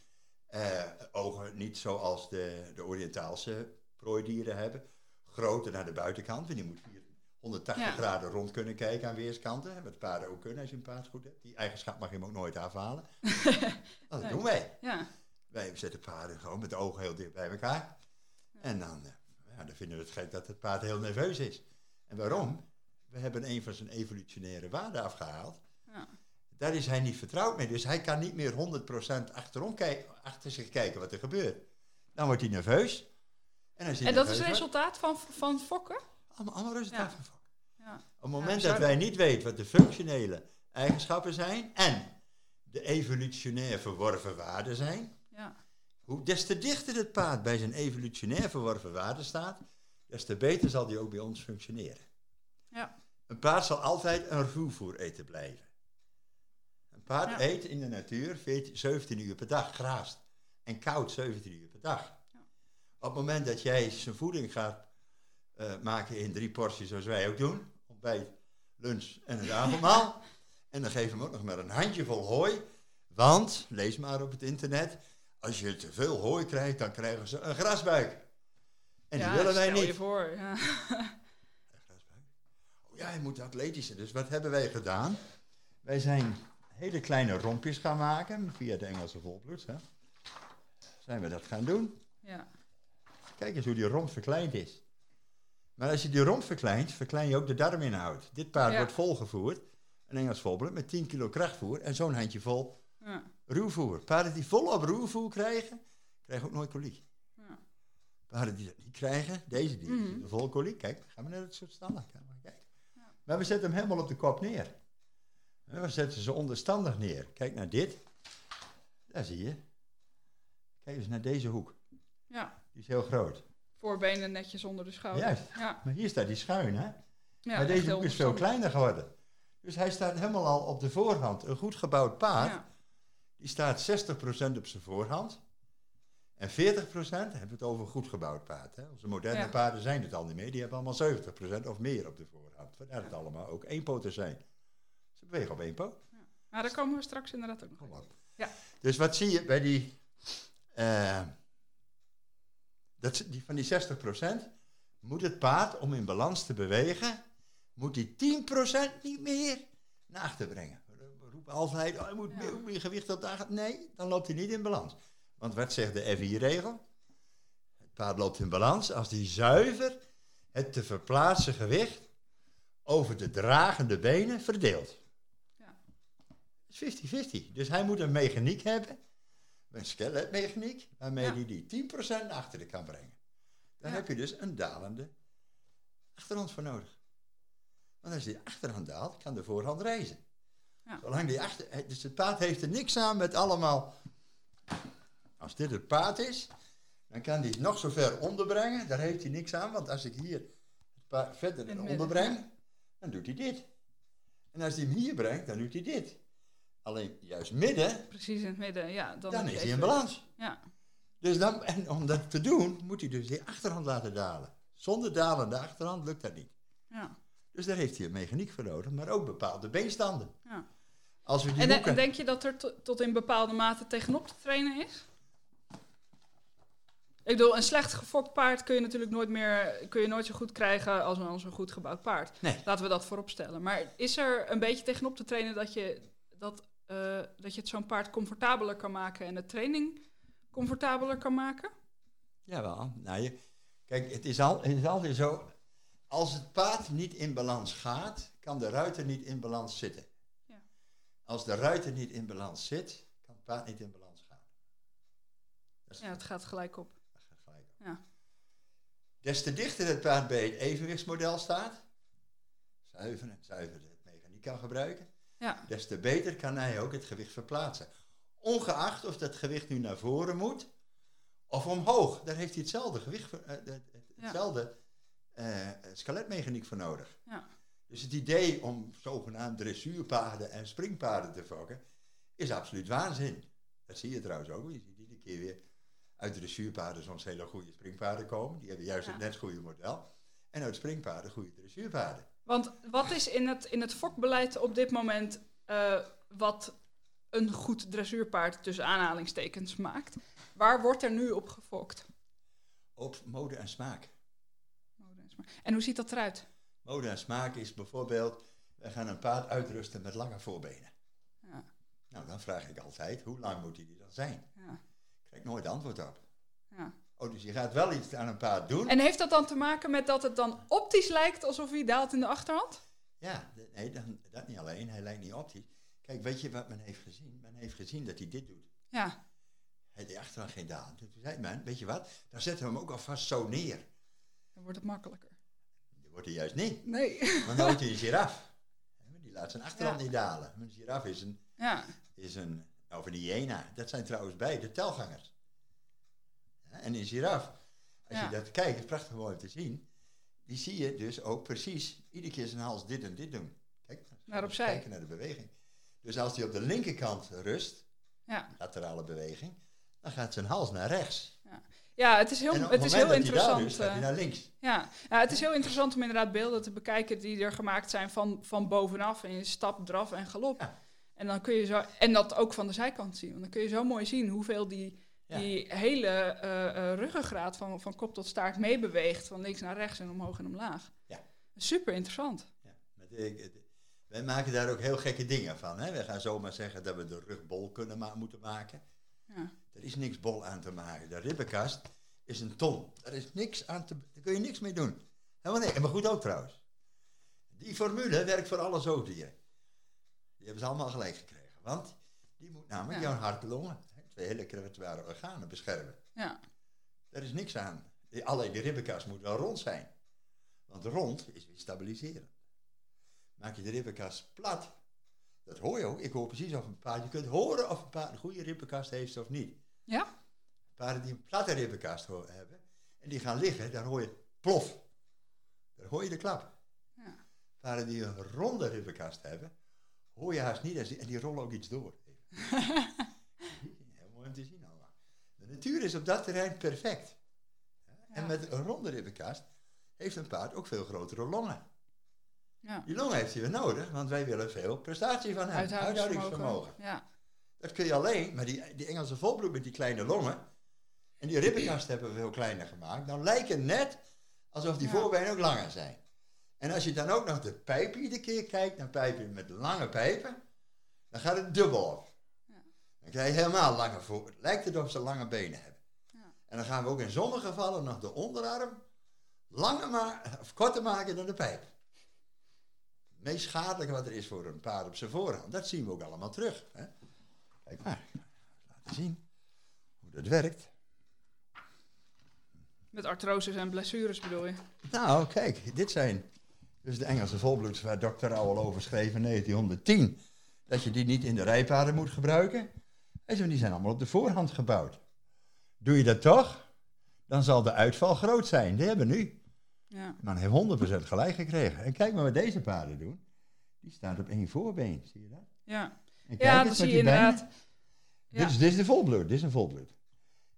eh, ogen niet zoals de, de Oriëntaalse prooidieren hebben, groter naar de buitenkant, want die moet 180 Ja. graden rond kunnen kijken aan weerskanten, wat paarden ook kunnen als je een paard goed hebt. Die eigenschap mag je hem ook nooit afhalen. [laughs] Nou, dat Nee. doen wij. Ja, Wij zetten paarden gewoon met de ogen heel dicht bij elkaar. En dan, eh, ja, dan vinden we het gek dat het paard heel nerveus is. En waarom? We hebben een van zijn evolutionaire waarden afgehaald. ja. Daar is hij niet vertrouwd mee. Dus hij kan niet meer 100% achterom achter zich kijken wat er gebeurt. Dan wordt hij nerveus. En, dat is het resultaat van, van fokken? Allemaal, allemaal resultaat Ja. van. Ja. Op het moment dat wij niet weten wat de functionele eigenschappen zijn en de evolutionair verworven waarden zijn, Ja, Hoe des te dichter het paard bij zijn evolutionair verworven waarde staat, des te beter zal die ook bij ons functioneren. Ja. Een paard zal altijd een ruwvoer eten blijven. Een paard Ja. eet in de natuur 14, 17 uur per dag, graast. En koud 17 uur per dag. Ja. Op het moment dat jij zijn voeding gaat eh, maken in drie porties, zoals wij ook doen, ontbijt, lunch en het avondmaal, en dan geef je hem ook nog maar een handjevol hooi, want, lees maar op het internet, als je te veel hooi krijgt, dan krijgen ze een grasbuik. En die willen wij niet. je voor. Ja. Grasbuik. Oh ja, je moet atletischer. Dus wat hebben wij gedaan? Wij zijn hele kleine rompjes gaan maken via de Engelse volbloeds. Hè. Zijn we dat gaan doen? ja. Kijk eens hoe die romp verkleind is. Maar als je die romp verkleint, verklein je ook de darminhoud. Dit paard Ja. wordt volgevoerd, een Engels volbloed, met 10 kilo krachtvoer en zo'n handje vol Ja. ruwvoer. Paarden die volop ruwvoer krijgen, krijgen ook nooit koliek. Ja. Paarden die dat niet krijgen, deze die Mhm. vol koliek. Kijk, gaan we naar het soort standaard. Ja. Maar we zetten hem helemaal op de kop neer. En we zetten ze onderstandig neer. Kijk naar dit. Daar zie je. Kijk eens naar deze hoek. ja. Die is heel groot. Voorbenen netjes onder de schouder. Juist. Ja. Maar hier staat die schuin, hè? Ja, maar deze is veel kleiner geworden. Dus hij staat helemaal al op de voorhand. Een goed gebouwd paard, Ja. die staat 60% op zijn voorhand. En 40% hebben we het over een goed gebouwd paard. Hè? Onze moderne Ja. paarden zijn het al niet meer. Die hebben allemaal 70% of meer op de voorhand. Vandaar dat allemaal ook eenpoten zijn. Ze bewegen op één poot. Maar daar komen we straks inderdaad ook nog op. Ja. Dus wat zie je bij die, eh, dat, die van die 60% moet het paard om in balans te bewegen, moet die 10% niet meer naar achter brengen. We roepen altijd, oh, je moet meer, meer gewicht op achter. Nee, dan loopt hij niet in balans. Want wat zegt de FI-regel? Het paard loopt in balans als hij zuiver het te verplaatsen gewicht over de dragende benen verdeelt. Ja. Het is 50-50. Dus hij moet een mechaniek hebben, een skeletmechaniek, waarmee Ja. hij die 10% naar achteren kan brengen. Ja. heb je dus een dalende achterhand voor nodig. Want als die achterhand daalt, kan de voorhand reizen. Ja. Zolang die achter, eh, dus het paard heeft er niks aan met allemaal. Als dit het paard is, dan kan hij het nog zo ver onderbrengen. Daar heeft hij niks aan, want als ik hier het paard verder onderbreng, dan doet hij dit. En als hij hem hier brengt, dan doet hij dit. Alleen juist midden, Precies in het midden, ja. Dan, dan is hij in balans. Ja. Dus dan, en om dat te doen, moet hij dus die achterhand laten dalen. Zonder dalende achterhand lukt dat niet. Ja. Dus daar heeft hij een mechaniek voor nodig, maar ook bepaalde beenstanden. ja. Als we die En de- denk je dat er to- tot in bepaalde mate tegenop te trainen is? Ik bedoel, een slecht gefokt paard kun je natuurlijk nooit meer kun je nooit zo goed krijgen als een, als een goed gebouwd paard. Nee. Laten we dat voorop stellen. Maar is er een beetje tegenop te trainen dat je, dat, eh, dat je het zo'n paard comfortabeler kan maken en de training comfortabeler kan maken? Jawel. Nou, je, kijk, het is, al, het is altijd zo. Als het paard niet in balans gaat, kan de ruiter niet in balans zitten. Ja. Als de ruiter niet in balans zit, kan het paard niet in balans gaan. Dat, Ja, het gaat gelijk op. dat gaat gelijk. op. Ja. Des te dichter het paard bij het evenwichtsmodel staat, zuiver en zuiver het mechaniek kan gebruiken, Ja, des te beter kan hij ook het gewicht verplaatsen. Ongeacht of dat gewicht nu naar voren moet of omhoog. Daar heeft hij hetzelfde gewicht, eh, het- het- hetzelfde eh, skeletmechaniek voor nodig. ja, Dus het idee om zogenaamd dressuurpaarden en springpaarden te fokken, is absoluut waanzin. Dat zie je trouwens ook. Je ziet iedere keer weer uit dressuurpaarden soms hele goede springpaarden komen. Die hebben juist Ja. het net goede model. En uit springpaarden goede dressuurpaarden. Want wat is in het, in het fokbeleid op dit moment eh, wat een goed dressuurpaard tussen aanhalingstekens maakt? Waar wordt er nu op gefokt? Op mode en smaak. En hoe ziet dat eruit? Mode en smaak is bijvoorbeeld, we gaan een paard uitrusten met lange voorbenen. Ja, Nou, dan vraag ik altijd, hoe lang moet die dan zijn? ja, Ik krijg nooit antwoord op. Oh, dus je gaat wel iets aan een paard doen. En heeft dat dan te maken met dat het dan optisch lijkt alsof hij daalt in de achterhand? Ja, nee, dan, dat niet alleen. Hij lijkt niet optisch. Kijk, weet je wat men heeft gezien? Men heeft gezien dat hij dit doet. Ja, Hij deed achteraan geen daal. Toen zei men, weet je wat? Dan zetten we hem ook alvast zo neer. dan wordt het makkelijker. Dat wordt hij juist niet. Nee. [laughs] Want dan wordt hij een giraf. [laughs] Die laat zijn achterhand Ja. niet dalen. Een giraf is een, Ja, is een, of een hyena. Dat zijn trouwens beide telgangers. En een giraf, als Ja. je dat kijkt, is prachtig mooi om te zien. Die zie je dus ook precies iedere keer zijn hals dit en dit doen. Kijk, Naar opzij. kijken naar de beweging. Dus als hij op de linkerkant rust, Ja. laterale beweging, dan gaat zijn hals naar rechts. Ja, het is heel, het is heel interessant. hij eh, naar links. Ja. ja, het is heel interessant om inderdaad beelden te bekijken die er gemaakt zijn van, van bovenaf in stap, draf en galop. Ja. En dan kun je zo, en dat ook van de zijkant zien. Want dan kun je zo mooi zien hoeveel die, Ja. die hele eh, ruggengraat van, van kop tot staart meebeweegt. Van links naar rechts en omhoog en omlaag. Ja. Super interessant. Ja, wij maken daar ook heel gekke dingen van. Hè? We gaan zomaar zeggen dat we de rug bol kunnen ma- moeten maken. Ja. Er is niks bol aan te maken. De ribbenkast is een ton. Daar is niks aan te... Daar kun je niks mee doen. Helemaal nee. Maar goed ook trouwens. Die formule werkt voor alle zoogdieren. Die hebben ze allemaal gelijk gekregen. Want die moet namelijk Ja. jouw hart en longen, twee hele kwetsbare organen, beschermen. Ja. Daar is niks aan. Alleen die ribbenkast moet wel rond zijn. Want rond is weer stabiliseren. Maak je de ribbenkast plat, dat hoor je ook. Ik hoor precies of een paard, je kunt horen of een paard een goede ribbenkast heeft of niet. Ja? Paarden die een platte ribbenkast hebben en die gaan liggen, dan hoor je plof. Dan hoor je de klap. Ja. Paarden die een ronde ribbenkast hebben, hoor je haast niet en die rollen ook iets door. [laughs] Heel mooi om te zien allemaal. De natuur is op dat terrein perfect. En met een ronde ribbenkast heeft een paard ook veel grotere longen. Ja. Die longen heeft hij weer nodig, want wij willen veel prestatie van hem. Uithoudingsvermogen. Ja. Dat kun je alleen, maar die, die Engelse volbloed met die kleine longen, en die ribbenkast hebben we veel kleiner gemaakt, dan lijkt het net alsof die Ja. voorbenen ook langer zijn. En als je dan ook nog de pijpen iedere keer kijkt, naar pijpen met lange pijpen, dan gaat het dubbel op. Dan krijg je helemaal lange voor. Het lijkt het of ze lange benen hebben. Ja. En dan gaan we ook in sommige gevallen nog de onderarm langer ma of korter maken dan de pijp. Het meest schadelijke wat er is voor een paard op zijn voorhand, dat zien we ook allemaal terug. Hè? Kijk maar, laten zien hoe dat werkt. Met artroses en blessures bedoel je? Nou, kijk, dit zijn dus de Engelse volbloeds waar Dr. Rauwel over schreef in 1910. Dat je die niet in de rijpaden moet gebruiken. Hij zei, die zijn allemaal op de voorhand gebouwd. Doe je dat toch, dan zal de uitval groot zijn. Die hebben nu. Ja. Man heeft 100% gelijk gekregen. En kijk maar wat deze paarden doen. Die staat op één voorbeen, zie je dat? Ja, En ja eens dan met zie je inderdaad. Ja. Dit, is, dit is de volbloed, dit is een volbloed.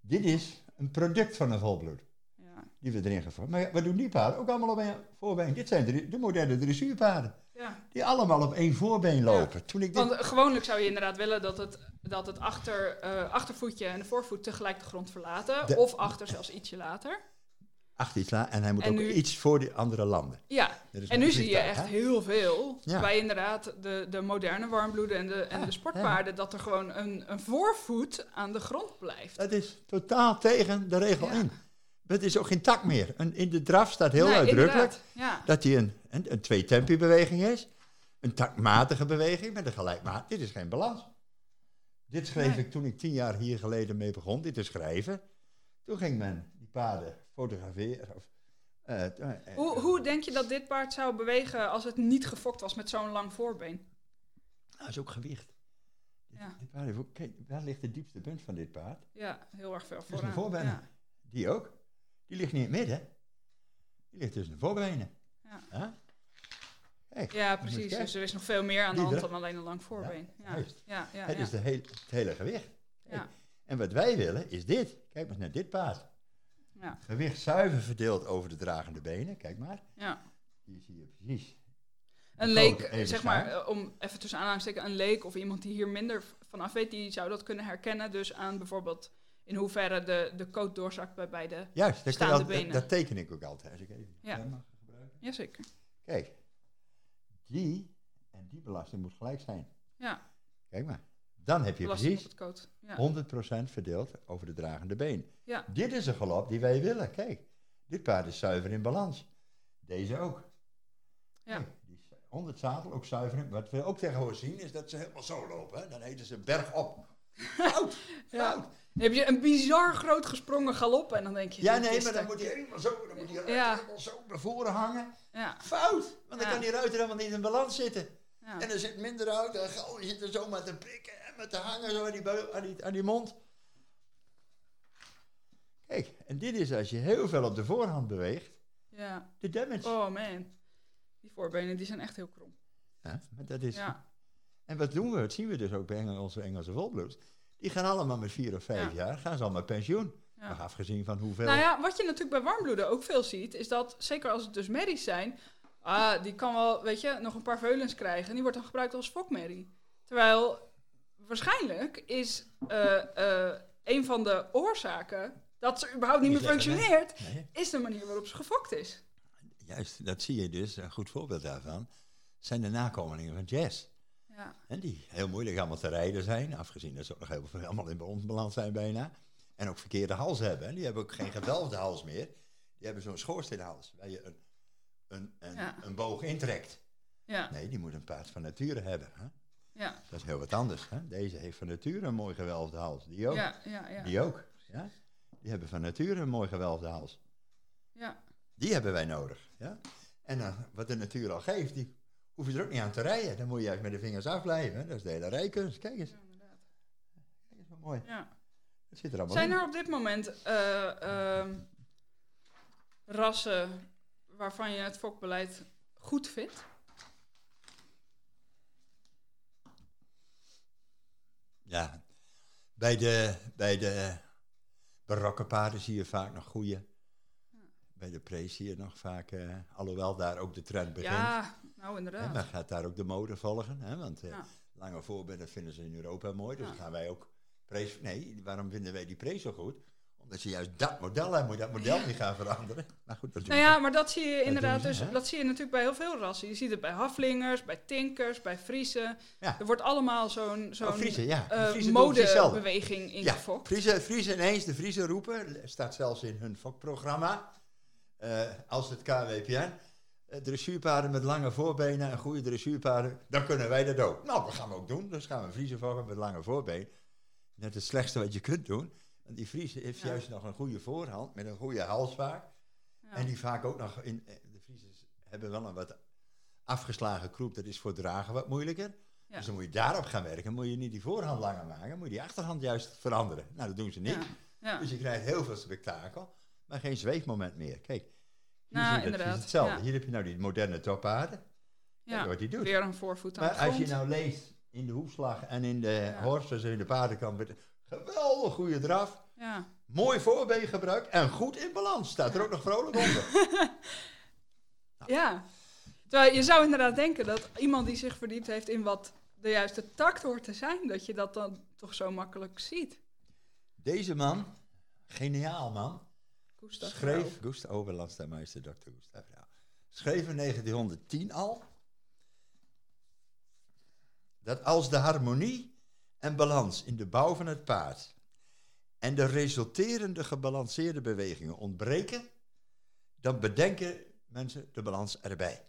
Dit is een product van een volbloed. Ja. Die we erin gevoerd. Maar ja, wat doen die paarden? Ook allemaal op één voorbeen. Dit zijn de, de moderne dressuurpaarden. Ja. Die allemaal op één voorbeen lopen. Toen ik dit... Want eh, gewoonlijk zou je inderdaad willen dat het, dat het achter, eh, achtervoetje en de voorvoet tegelijk de grond verlaten. De- of achter zelfs ietsje later. Achter iets la- en hij moet En ook nu- iets voor die andere landen. Ja, en nu zie je echt hè? heel veel Ja. bij inderdaad de, de moderne warmbloeden en de, en de sportpaarden, dat er gewoon een, een voorvoet aan de grond blijft. Dat is totaal tegen de regel in. Het is ook geen tak meer. En in de draf staat heel Nee, uitdrukkelijk. Ja. dat hij een, een, een twee-tempi beweging is. Een takmatige beweging met een gelijkmaat. Dit is geen balans. Dit schreef Nee. ik toen ik tien jaar hier geleden mee begon, dit te schrijven. Toen ging men die paarden fotograferen. Of, eh, t- eh, Hoe, hoe denk je dat dit paard zou bewegen als het niet gefokt was met zo'n lang voorbeen? Dat is ook gewicht. Ja. dit paard kijk, waar ligt het diepste punt van dit paard? Ja, heel erg veel vooraan. de voorbenen. Ja. Die ook. Die ligt niet in het midden. Die ligt tussen de voorbenen. Ja. Ja? Precies. Dus er is nog veel meer aan de hand dan alleen een lang voorbeen. Ja, ja, ja. het is de heel, het hele gewicht. En wat wij willen is dit. Kijk maar naar dit paard. Ja, Gewicht zuiver verdeeld over de dragende benen. Kijk maar. ja. Hier zie je precies. Een leek, zeg maar, staan. om even tussen aanhalingstekens, een leek of iemand die hier minder vanaf weet, die zou dat kunnen herkennen. Dus aan bijvoorbeeld in hoeverre de, de coat doorzakt bij beide. Juist, dat, Staande al- dat, benen. dat teken ik ook altijd. Als ik even Ja. mag gebruiken. Jazeker. Kijk, die en die belasting moet gelijk zijn. Ja, Kijk maar. Dan heb je belasting precies het coat. Ja. 100% verdeeld over de dragende been. ja, Dit is een galop die wij willen. Kijk, dit paard is zuiver in balans. Deze ook. ja. Kijk, die is onder het zadel ook zuiver in. Wat we ook tegenwoordig zien is dat ze helemaal zo lopen. Hè? Dan heten ze bergop. [laughs] Fout, Ja. fout. Dan heb je een bizar groot gesprongen galop en dan denk je... Ja, nee, maar dan moet hij helemaal zo, dan moet Ja. helemaal zo naar voren hangen. Ja, Fout, want dan Ja. kan die ruiter helemaal niet in balans zitten. ja. En er zit minder uit, en gauw, je zit er zo met te prikken en met te hangen zo aan die, aan die, aan die mond. Kijk, en dit is als je heel veel op de voorhand beweegt, Ja. de damage. Oh man. Die voorbenen die zijn echt heel krom. Ja, maar dat is, Ja. En wat doen we? Dat zien we dus ook bij onze Engelse volbloeds. Die gaan allemaal met vier of vijf Ja. jaar, gaan ze al met pensioen. Ja. Afgezien van hoeveel... Nou ja, wat je natuurlijk bij warmbloeden ook veel ziet, is dat, zeker als het dus merries zijn, ah, die kan wel, weet je, nog een paar veulens krijgen. En die wordt dan gebruikt als fokmerrie. Terwijl waarschijnlijk is eh, eh, een van de oorzaken dat ze überhaupt niet Niet meer functioneert, Nee, is de manier waarop ze gefokt is. juist, dat zie je dus. Een goed voorbeeld daarvan zijn de nakomelingen van jazz. Ja, En die heel moeilijk allemaal te rijden zijn, afgezien dat ze nog heel veel allemaal in onbalans zijn bijna. En ook verkeerde hals hebben. En die hebben ook geen gewelfde hals meer. Die hebben zo'n schoorsteenhals, waar je een, een, een, Ja. een boog intrekt. ja, Nee, die moet een paard van nature hebben. Hè? ja, Dat is heel wat anders. Hè? Deze heeft van nature een mooi gewelfde hals. Die ook. ja, ja, ja, Die ook. Ja? Die hebben van nature een mooi gewelfde hals. ja. Die hebben wij nodig. Ja? En dan, wat de natuur al geeft, die hoef je er ook niet aan te rijden. Dan moet je juist met de vingers afblijven. Dat is de hele rijkunst. Kijk eens. Ja, inderdaad. Kijk eens wat mooi. Ja. Dat zit er allemaal Zijn in. er op dit moment eh, ehm, rassen waarvan je het fokbeleid goed vindt? Ja. Bij de, bij de barokke paarden zie je vaak nog goede. Bij de pre zie je nog vaak, eh, alhoewel daar ook de trend begint. Ja, nou inderdaad. maar gaat daar ook de mode volgen. Hè? Want eh, Ja. lange voorbeelden vinden ze in Europa mooi. Dus Ja. gaan wij ook prees. Nee, waarom vinden wij die pre zo goed? Omdat ze juist dat model hebben. Moet je dat model niet gaan veranderen. [laughs] Maar goed, dat Nou ja, maar dat zie je inderdaad dus, hè? dat zie je natuurlijk bij heel veel rassen. Je ziet het bij Haflingers, bij Tinkers, bij Friesen. Ja. Er wordt allemaal zo'n zo'n Oh, Friese, ja. Friese hetzelfde. modebeweging Ja, ingefokt. Friese, Friese ineens, de Friese roepen, staat zelfs in hun fokprogramma. Eh, als het KWPN. Eh, dressuurpaarden met lange voorbenen en goede dressuurpaarden, dan kunnen wij dat ook. Nou, dat gaan we ook doen. Dus gaan we Friese fokken met lange voorbeen. Net het slechtste wat je kunt doen. Want die Friese heeft Ja. juist nog een goede voorhand, met een goede hals vaak. Ja. En die vaak ook nog, in, eh, de Friese hebben wel een wat afgeslagen kroep, dat is voor dragen wat moeilijker. Ja. Dus dan moet je daarop gaan werken. Moet je niet die voorhand langer maken, moet je die achterhand juist veranderen. Nou, dat doen ze niet. Dus je krijgt heel veel spektakel, maar geen zweefmoment meer. Kijk, Nou, inderdaad, hetzelfde. ja. Hier heb je nou die moderne toppaarden. Kijk Ja. wat die doet. Weer een voorvoet aan Maar als je nou leest in de hoefslag en in de Ja. horses en in de paardenkamp, geweldig goede draf. Ja. Mooi voorbeengebruik en goed in balans. Staat er ook nog vrolijk onder. [laughs] ja. Terwijl je zou inderdaad denken dat iemand die zich verdiept heeft in wat de juiste tact hoort te zijn, dat je dat dan toch zo makkelijk ziet. Deze man, geniaal man, Gustav schreef, Gustav Overlandstermeister, Dr. Gustav Rauw, schreef in 1910 al dat als de harmonie en balans in de bouw van het paard en de resulterende gebalanceerde bewegingen ontbreken, dan bedenken mensen de balans erbij.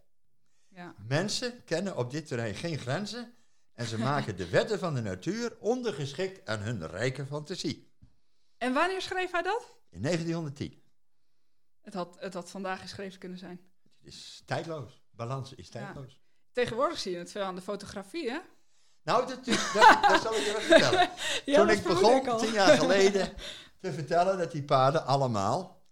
Ja. Mensen kennen op dit terrein geen grenzen en ze maken de wetten van de natuur ondergeschikt aan hun rijke fantasie. En wanneer schreef hij dat? In 1910. Het had, het had vandaag geschreven kunnen zijn. Het is tijdloos. Balans is tijdloos. Tegenwoordig zie je het veel aan de fotografie, hè? Nou, dat, dat, dat zal ik je wat vertellen. [laughs] Ja, Toen ik begon, ik tien jaar geleden, te vertellen dat die paarden allemaal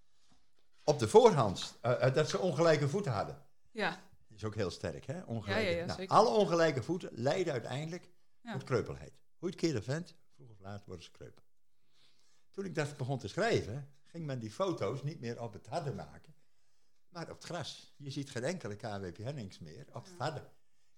op de voorhand, eh, dat ze ongelijke voeten hadden. Ja, Dat is ook heel sterk, hè? Ongelijke. Ja, ja, ja, Nou, alle ongelijke voeten leiden uiteindelijk tot kreupelheid. Hoe je het keer vent, vroeg of laat worden ze kreupel. Toen ik dat begon te schrijven, ging men die foto's niet meer op het harde maken, maar op het gras. Je ziet geen enkele KWP Hennings meer op het harde.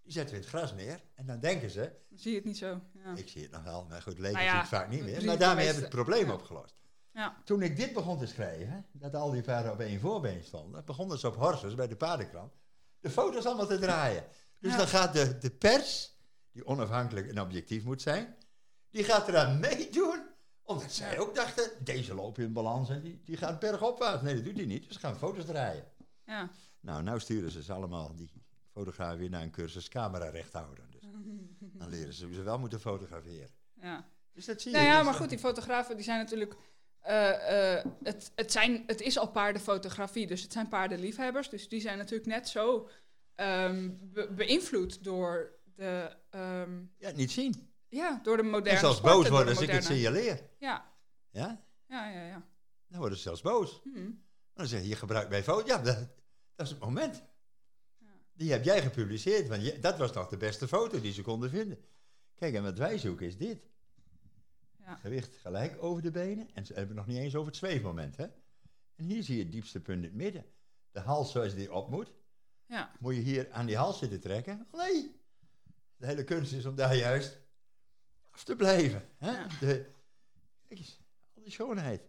Die zetten we in het gras neer en dan denken ze, zie je het niet zo. Ja. ik zie het nog wel, maar goed, leken Nou ja, zie ik vaak niet meer. Maar daarmee hebben we het probleem ja. opgelost. Ja. Toen ik dit begon te schrijven, dat al die paarden op één voorbeen stonden, begonnen ze op horses bij de paardenkrant de foto's allemaal te draaien. Dus dan gaat de, de pers, die onafhankelijk en objectief moet zijn, die gaat eraan meedoen, omdat zij ook dachten, deze lopen in balans en die, die gaat bergopwaarts. Nee, dat doet hij niet, dus ze gaan foto's draaien. Ja. Nou, nou sturen ze ze allemaal, die fotografen, weer naar een cursus camera recht houden. Dus [laughs] dan leren ze hoe ze wel moeten fotograferen. ja. Dus dat zie je. Nou ja, dus, maar goed, die fotografen die zijn natuurlijk. eh, eh, het, het, zijn, het is al paardenfotografie, dus het zijn paardenliefhebbers. Dus die zijn natuurlijk net zo ehm, be- beïnvloed door de, ehm, Ja, niet zien. Ja, door de moderne En zelfs sporten, boos worden de als ik het signaleer. Ja, Ja? ja, ja, ja. Dan worden ze zelfs boos. Mhm. Dan zeg je, je gebruikt mijn foto. Ja, dat, dat is het moment. Ja. Die heb jij gepubliceerd, want je- dat was nog de beste foto die ze konden vinden. Kijk, en wat wij zoeken is dit. Ja. Gewicht gelijk over de benen. En ze hebben het nog niet eens over het zweefmoment. Hè? En hier zie je het diepste punt in het midden. De hals zoals die op moet. Ja. Moet je hier aan die hals zitten trekken? Nee. De hele kunst is om daar juist af te blijven. Hè? Ja. De, kijk eens, al die schoonheid.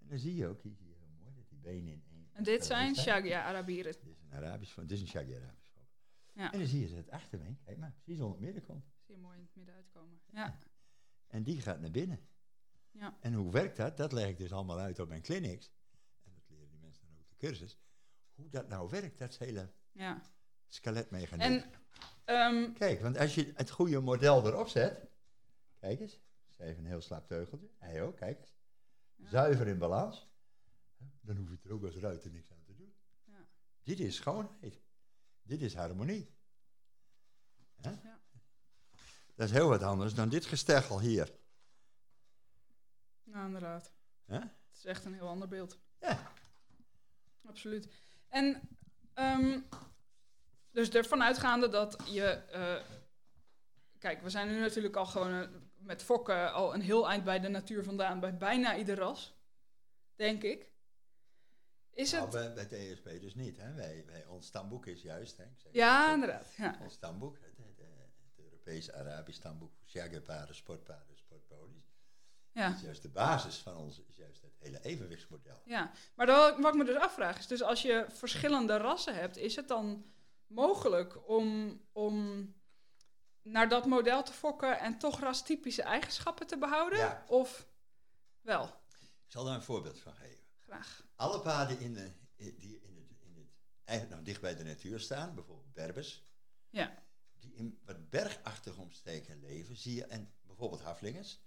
En dan zie je ook, hier zie je heel mooi dat die benen in één... En dit zijn Dit Shagia Arabieren. is een Arabisch, dit is een Shaggy Arabisch. Ja. En dan zie je ze het achterbeen, kijk maar, precies onder het midden komt. Zie je mooi in het midden uitkomen. Ja. En die gaat naar binnen. Ja. En hoe werkt dat? Dat leg ik dus allemaal uit op mijn clinics. En dat leren die mensen dan ook de cursus. Hoe dat nou werkt, dat hele Ja. skeletmechanisme. En ehm, Kijk, want als je het goede model erop zet. Kijk eens. Ze heeft een heel slap teugeltje. Hij ook, kijk eens. Ja. Zuiver in balans. Dan hoef je er ook als ruiter niks aan te doen. Ja. Dit is schoonheid. Dit is harmonie. Hè? Ja. Dat is heel wat anders dan dit gesteggel hier. nou, inderdaad. Hè? Het is echt een heel ander beeld. Ja. Absoluut. En ehm, dus ervan uitgaande dat je. eh, kijk, we zijn nu natuurlijk al gewoon eh, met fokken al een heel eind bij de natuur vandaan, bij bijna ieder ras. Denk ik. Is Nou, het. bij, bij TSP dus niet. Hè? Wij, wij, ons stamboek is juist. Hè? Ik zeg Ja, het, inderdaad. Ja. Ons stamboek, het, Europees-Arabisch stamboek voor shaggerpaarden, sportpaarden, sportponies. Ja. is juist de basis van ons, is juist het hele evenwichtsmodel. ja. Maar wat ik me dus afvraag is: dus als je verschillende rassen hebt, is het dan mogelijk om, om naar dat model te fokken en toch rastypische eigenschappen te behouden? Ja. Of wel? Ik zal daar een voorbeeld van geven. Graag. Alle paarden in de, die in het, in het, eigenlijk nog dicht bij de natuur staan, bijvoorbeeld berbers, Ja. die in wat bergachtige omstreken leven, zie je, en bijvoorbeeld haflingers.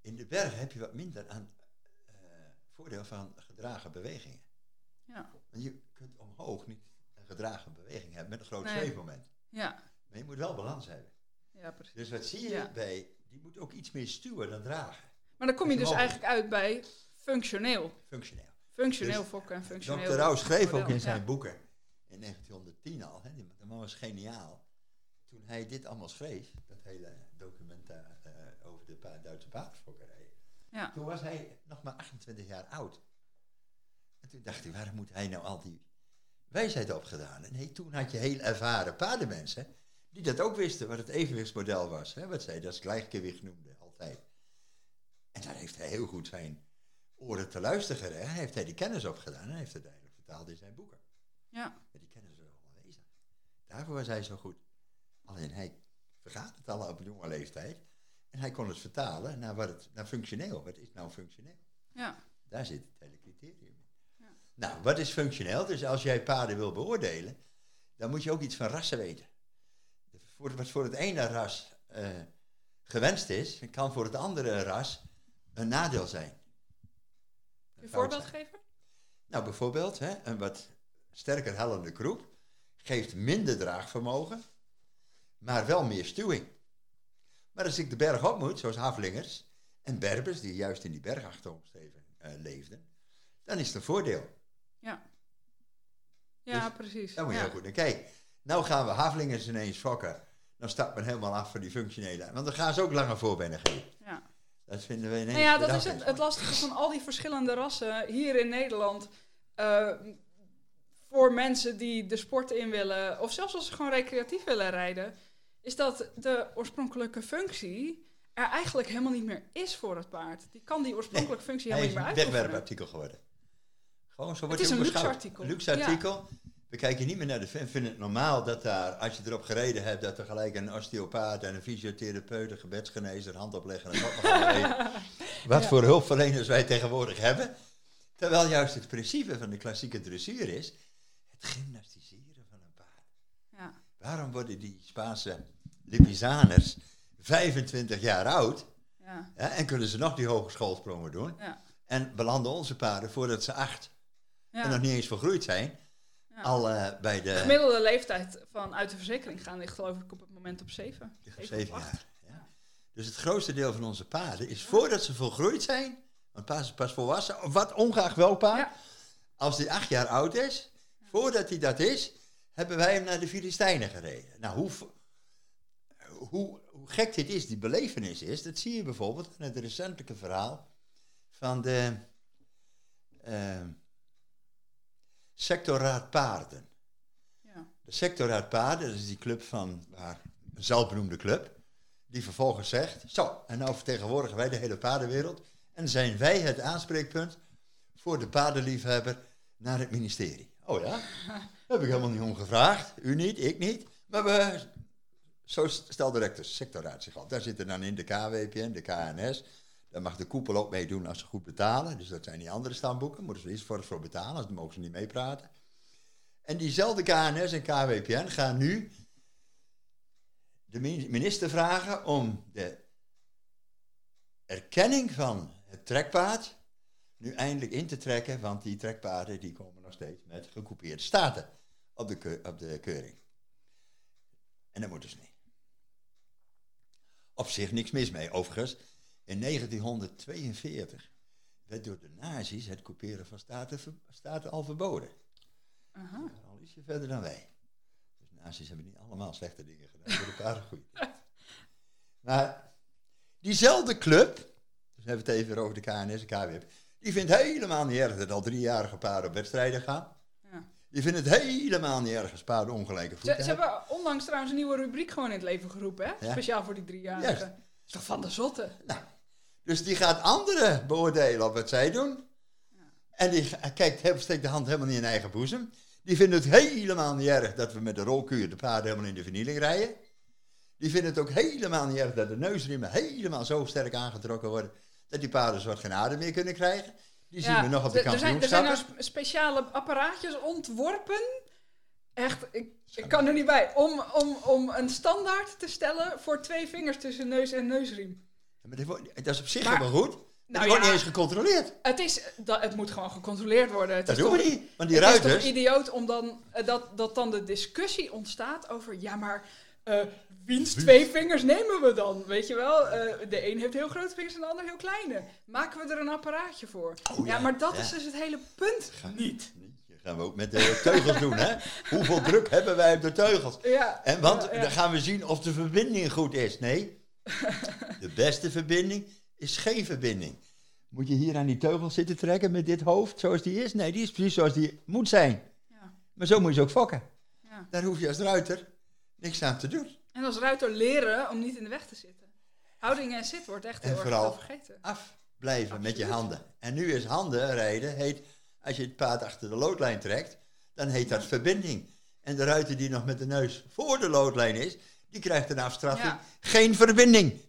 In de bergen heb je wat minder aan eh, voordeel van gedragen bewegingen. Ja. Want je kunt omhoog niet een gedragen beweging hebben met een groot Nee. zweefmoment. Ja. Maar je moet wel balans hebben. Ja, precies. Dus wat zie je Ja. bij, die moet ook iets meer stuwen dan dragen. Maar dan kom je dus mogelijk. eigenlijk uit bij functioneel. Functioneel. Functioneel Dus fokken en functioneel. Dr. Rauw schreef ook in zijn Ja. boeken, in 1910 al, hè, die- de man was geniaal. Toen hij dit allemaal schreef, dat hele document eh, over de pa- Duitse paardenfokkerij, Ja. toen was hij nog maar 28 jaar oud. En toen dacht hij, waarom moet hij nou al die wijsheid opgedaan? En nee, toen had je heel ervaren paardenmensen, die dat ook wisten, wat het evenwichtsmodel was. Hè, wat zij dat gelijkgewicht noemden, altijd. En daar heeft hij heel goed zijn oren te luisteren. Hè? Heeft hij die kennis opgedaan en heeft het uiteindelijk vertaald in zijn boeken. Ja. Maar die kennis is wel aanwezig. Daarvoor was hij zo goed. Alleen hij vergaat het al op jonge leeftijd. En hij kon het vertalen naar, wat het, naar functioneel. Wat is nou functioneel? Ja. Daar zit het hele criterium in. Ja. Nou, wat is functioneel? Dus als jij paarden wil beoordelen, dan moet je ook iets van rassen weten. Voor, wat voor het ene ras eh, gewenst is, kan voor het andere ras een nadeel zijn. Een voorbeeld geven? Nou, bijvoorbeeld hè, een wat sterker hellende kroep geeft minder draagvermogen, maar wel meer stuwing. Maar als ik de berg op moet, zoals Haflingers en Berbers, die juist in die bergachteromgeving eh leefden, dan is het een voordeel. Ja. Ja, Dus precies. Daar moet je ja. heel goed naar kijken. Nou gaan we Haflingers ineens fokken. Dan stapt men helemaal af van die functionele. Want dan gaan ze ook langer voorbennen geven. Ja. Dat vinden we ineens. Nou ja, dat is het, het lastige van al die verschillende rassen hier in Nederland. eh, voor mensen die de sport in willen, of zelfs als ze gewoon recreatief willen rijden, is dat de oorspronkelijke functie er eigenlijk helemaal niet meer is voor het paard. Die kan die oorspronkelijke functie is helemaal een niet meer uitoefenen. wegwerpartikel geworden. Gewoon zo wordt is hij een luxe artikel. Een luxe Ja. We kijken niet meer naar de fan. vinden het normaal dat daar, als je erop gereden hebt, dat er gelijk een osteopaat en een fysiotherapeut, een gebedsgenezer, handoplegger en wat nog. [laughs] Wat Ja. voor hulpverleners wij tegenwoordig hebben. Terwijl juist het principe van de klassieke dressuur is het gymnastiseren van een paard. Ja. Waarom worden die Spaanse Lipizaners 25 jaar oud Ja. en kunnen ze nog die hogeschoolsprongen doen? Ja. En belanden onze paarden voordat ze acht Ja. en nog niet eens vergroeid zijn, Ja. al eh, bij De de gemiddelde leeftijd van uit de verzekering gaan ligt geloof ik op het moment op 7. zeven jaar. Ja. Dus het grootste deel van onze paarden is voordat ze volgroeid zijn, een pas, pas volwassen, wat ongeacht welk paard, als hij acht jaar oud is, voordat hij dat is, hebben wij hem naar de Filistijnen gereden. Nou, hoe, hoe, hoe gek dit is, die belevenis is, dat zie je bijvoorbeeld in het recentelijke verhaal van de eh, sectorraad paarden. Ja. De sectorraad paarden, dat is die club van, waar, een zelfbenoemde club, die vervolgens zegt, zo, en nou vertegenwoordigen wij de hele paardenwereld en zijn wij het aanspreekpunt voor de paardenliefhebber naar het ministerie. Oh ja? Daar heb ik helemaal niet om gevraagd. U niet, ik niet. Maar we, zo stelt de rector sectorraad zich op. Daar zitten dan in de KWPN, de KNS. Daar mag de koepel ook meedoen als ze goed betalen. Dus dat zijn die andere stamboeken. Moeten ze eerst voor, voor betalen, anders mogen ze niet meepraten. En diezelfde KNS en KWPN gaan nu de min- minister vragen om de erkenning van het trekpaard nu eindelijk in te trekken, want die trekpaarden die komen nog steeds met gekoupeerde staten op de, op de keuring. En dat moeten ze niet. Op zich niks mis mee. Overigens, in 1942 werd door de nazi's het couperen van staten, al verboden. Aha. Al ietsje verder dan wij. Dus nazi's hebben niet allemaal slechte dingen gedaan, voor de paarden goed. [laughs] Maar diezelfde club, dus we hebben het even over de KNS en die vindt helemaal niet erg dat al driejarige paarden op wedstrijden gaan. Ja. Die vinden het helemaal niet erg als paarden ongelijke voeten ze hebben. hebben onlangs trouwens een nieuwe rubriek gewoon in het leven geroepen, hè? Ja. Speciaal voor die driejarigen. Dat is toch van de zotte? Nou, dus die gaat anderen beoordelen op wat zij doen. En die kijkt, steekt de hand helemaal niet in eigen boezem. Die vinden het helemaal niet erg dat we met de rolkuur de paarden helemaal in de vernieling rijden. Die vinden het ook helemaal niet erg dat de neusriemen helemaal zo sterk aangetrokken worden dat die paarden soort geen adem meer kunnen krijgen. Die zien we nog op de er- er zijn, er zijn nou speciale apparaatjes ontworpen. Echt, ik, ik kan er niet bij. Om, om, om een standaard te stellen voor twee vingers tussen neus en neusriem. Maar dat is op zich Maar- helemaal goed. Nou die wordt ja. niet eens gecontroleerd. Het, is, dat, het moet gewoon gecontroleerd worden. Het Dat is doen toch, we niet. Want die het is toch ruiters, idioot om dan, eh, dat, dat dan de discussie ontstaat over... Ja, maar eh wiens twee vingers nemen we dan? Weet je wel? Eh, de een heeft heel grote vingers en de ander heel kleine. Maken we er een apparaatje voor? Oh ja, ja, maar dat ja. is dus het hele punt niet. Dat gaan we ook met de teugels doen, hè? Hoeveel druk hebben wij op de teugels? Ja, En want dan gaan we zien of de verbinding goed is. Nee, de beste verbinding is geen verbinding. Moet je hier aan die teugel zitten trekken met dit hoofd zoals die is? Nee, die is precies zoals die moet zijn. Ja, Maar zo moet je ze ook fokken. ja. Daar hoef je als ruiter niks aan te doen. En als ruiter leren om niet in de weg te zitten. Houding en zit wordt echt En heel erg vooral- vergeten. Afblijven met je handen. En nu is handen rijden, heet, als je het paard achter de loodlijn trekt, dan heet dat verbinding. En de ruiter die nog met de neus voor de loodlijn is, die krijgt een afstraffing. Ja. Geen verbinding.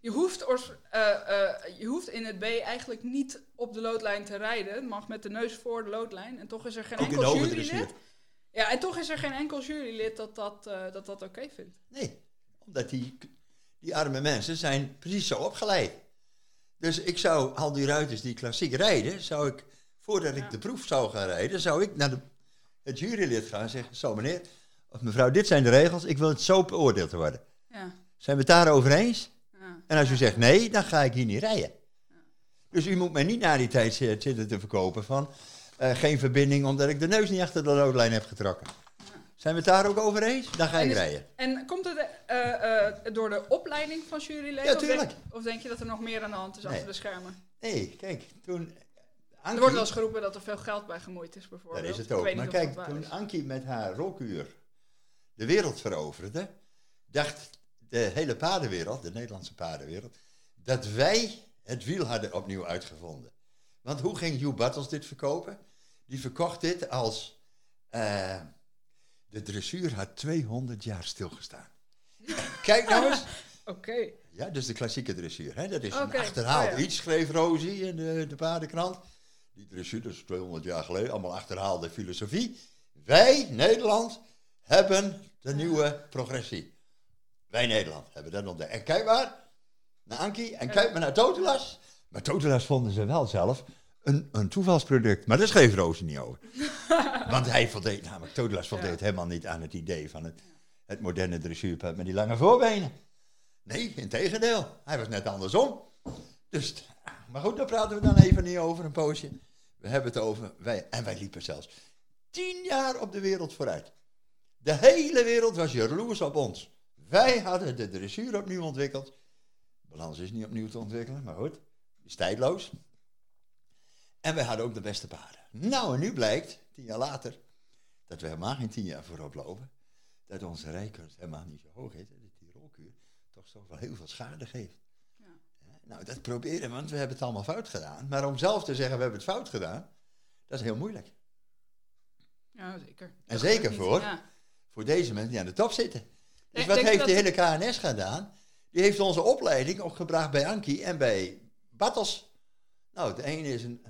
Je hoeft, eh, eh, je hoeft in het B eigenlijk niet op de loodlijn te rijden. Het mag met de neus voor de loodlijn. En toch is er geen Ook enkel jurylid. Ja, en toch is er geen enkel jurylid dat dat, eh, dat, dat oké vindt. Nee, omdat die, die arme mensen zijn precies zo opgeleid. Dus ik zou al die ruiters die klassiek rijden, zou ik, voordat Ja. ik de proef zou gaan rijden, zou ik naar de, het jurylid gaan en zeggen, zo meneer, of mevrouw, dit zijn de regels, ik wil het zo beoordeeld worden. Ja, Zijn we het daarover eens? ja. En als u zegt nee, dan ga ik hier niet rijden. Dus u moet mij niet na die tijd zi- zitten te verkopen van eh, geen verbinding omdat ik de neus niet achter de loodlijn heb getrokken. Zijn we het daar ook over eens? Dan ga is- rijden. En komt het eh, eh, door de opleiding van juryleden? Ja, of, denk, tuurlijk. of denk je dat er nog meer aan de hand is Nee. achter de schermen? Nee, kijk, toen... Er wordt wel eens geroepen dat er veel geld bij gemoeid is, bijvoorbeeld. Dat is het ook. Maar kijk, toen. Ankie met haar rolkuur de wereld veroverde, dacht de hele paardenwereld, de Nederlandse paardenwereld, dat wij het wiel hadden opnieuw uitgevonden. Want hoe ging Hugh Battles dit verkopen? Die verkocht dit als eh, de dressuur had 200 jaar stilgestaan. [laughs] Kijk nou eens. Oké. Ja, dus de klassieke dressuur. Hè? Dat is een achterhaald oh ja. iets, schreef Rosie in de, de paardenkrant. Die dressuur, dat is 200 jaar geleden, allemaal achterhaalde filosofie. Wij, Nederland, hebben de nieuwe progressie. Wij, Nederland, hebben dat ontdekt. En kijk maar naar Ankie en kijk maar naar Totelas. Maar Totelas vonden ze wel zelf een, een toevalsproduct. Maar daar schreef Rosie niet over. [laughs] Want hij voldeed, namelijk Totelas voldeed Ja. helemaal niet aan het idee van het, het moderne dressuurpaard met die lange voorbenen. Nee, in tegendeel. Hij was net andersom. Dus Maar goed, daar praten we dan even niet over, een poosje. We hebben het over, wij, en wij liepen zelfs tien jaar op de wereld vooruit. De hele wereld was jaloers op ons. Wij hadden de dressuur opnieuw ontwikkeld. Balans is niet opnieuw te ontwikkelen, maar goed, is tijdloos. En wij hadden ook de beste paarden. Nou, en nu blijkt, tien jaar later, dat we helemaal geen tien jaar voorop lopen. Dat onze rijkunst helemaal niet zo hoog is. En dat die rolkuur toch zo wel heel veel schade geeft. Ja. Nou, dat proberen, want we hebben het allemaal fout gedaan. Maar om zelf te zeggen, we hebben het fout gedaan, dat is heel moeilijk. Ja, zeker. En zeker voor, voor deze mensen die aan de top zitten. Dus wat heeft de hele KNS gedaan? Die heeft onze opleiding opgebracht bij Anki en bij Battels. Nou, de ene is een,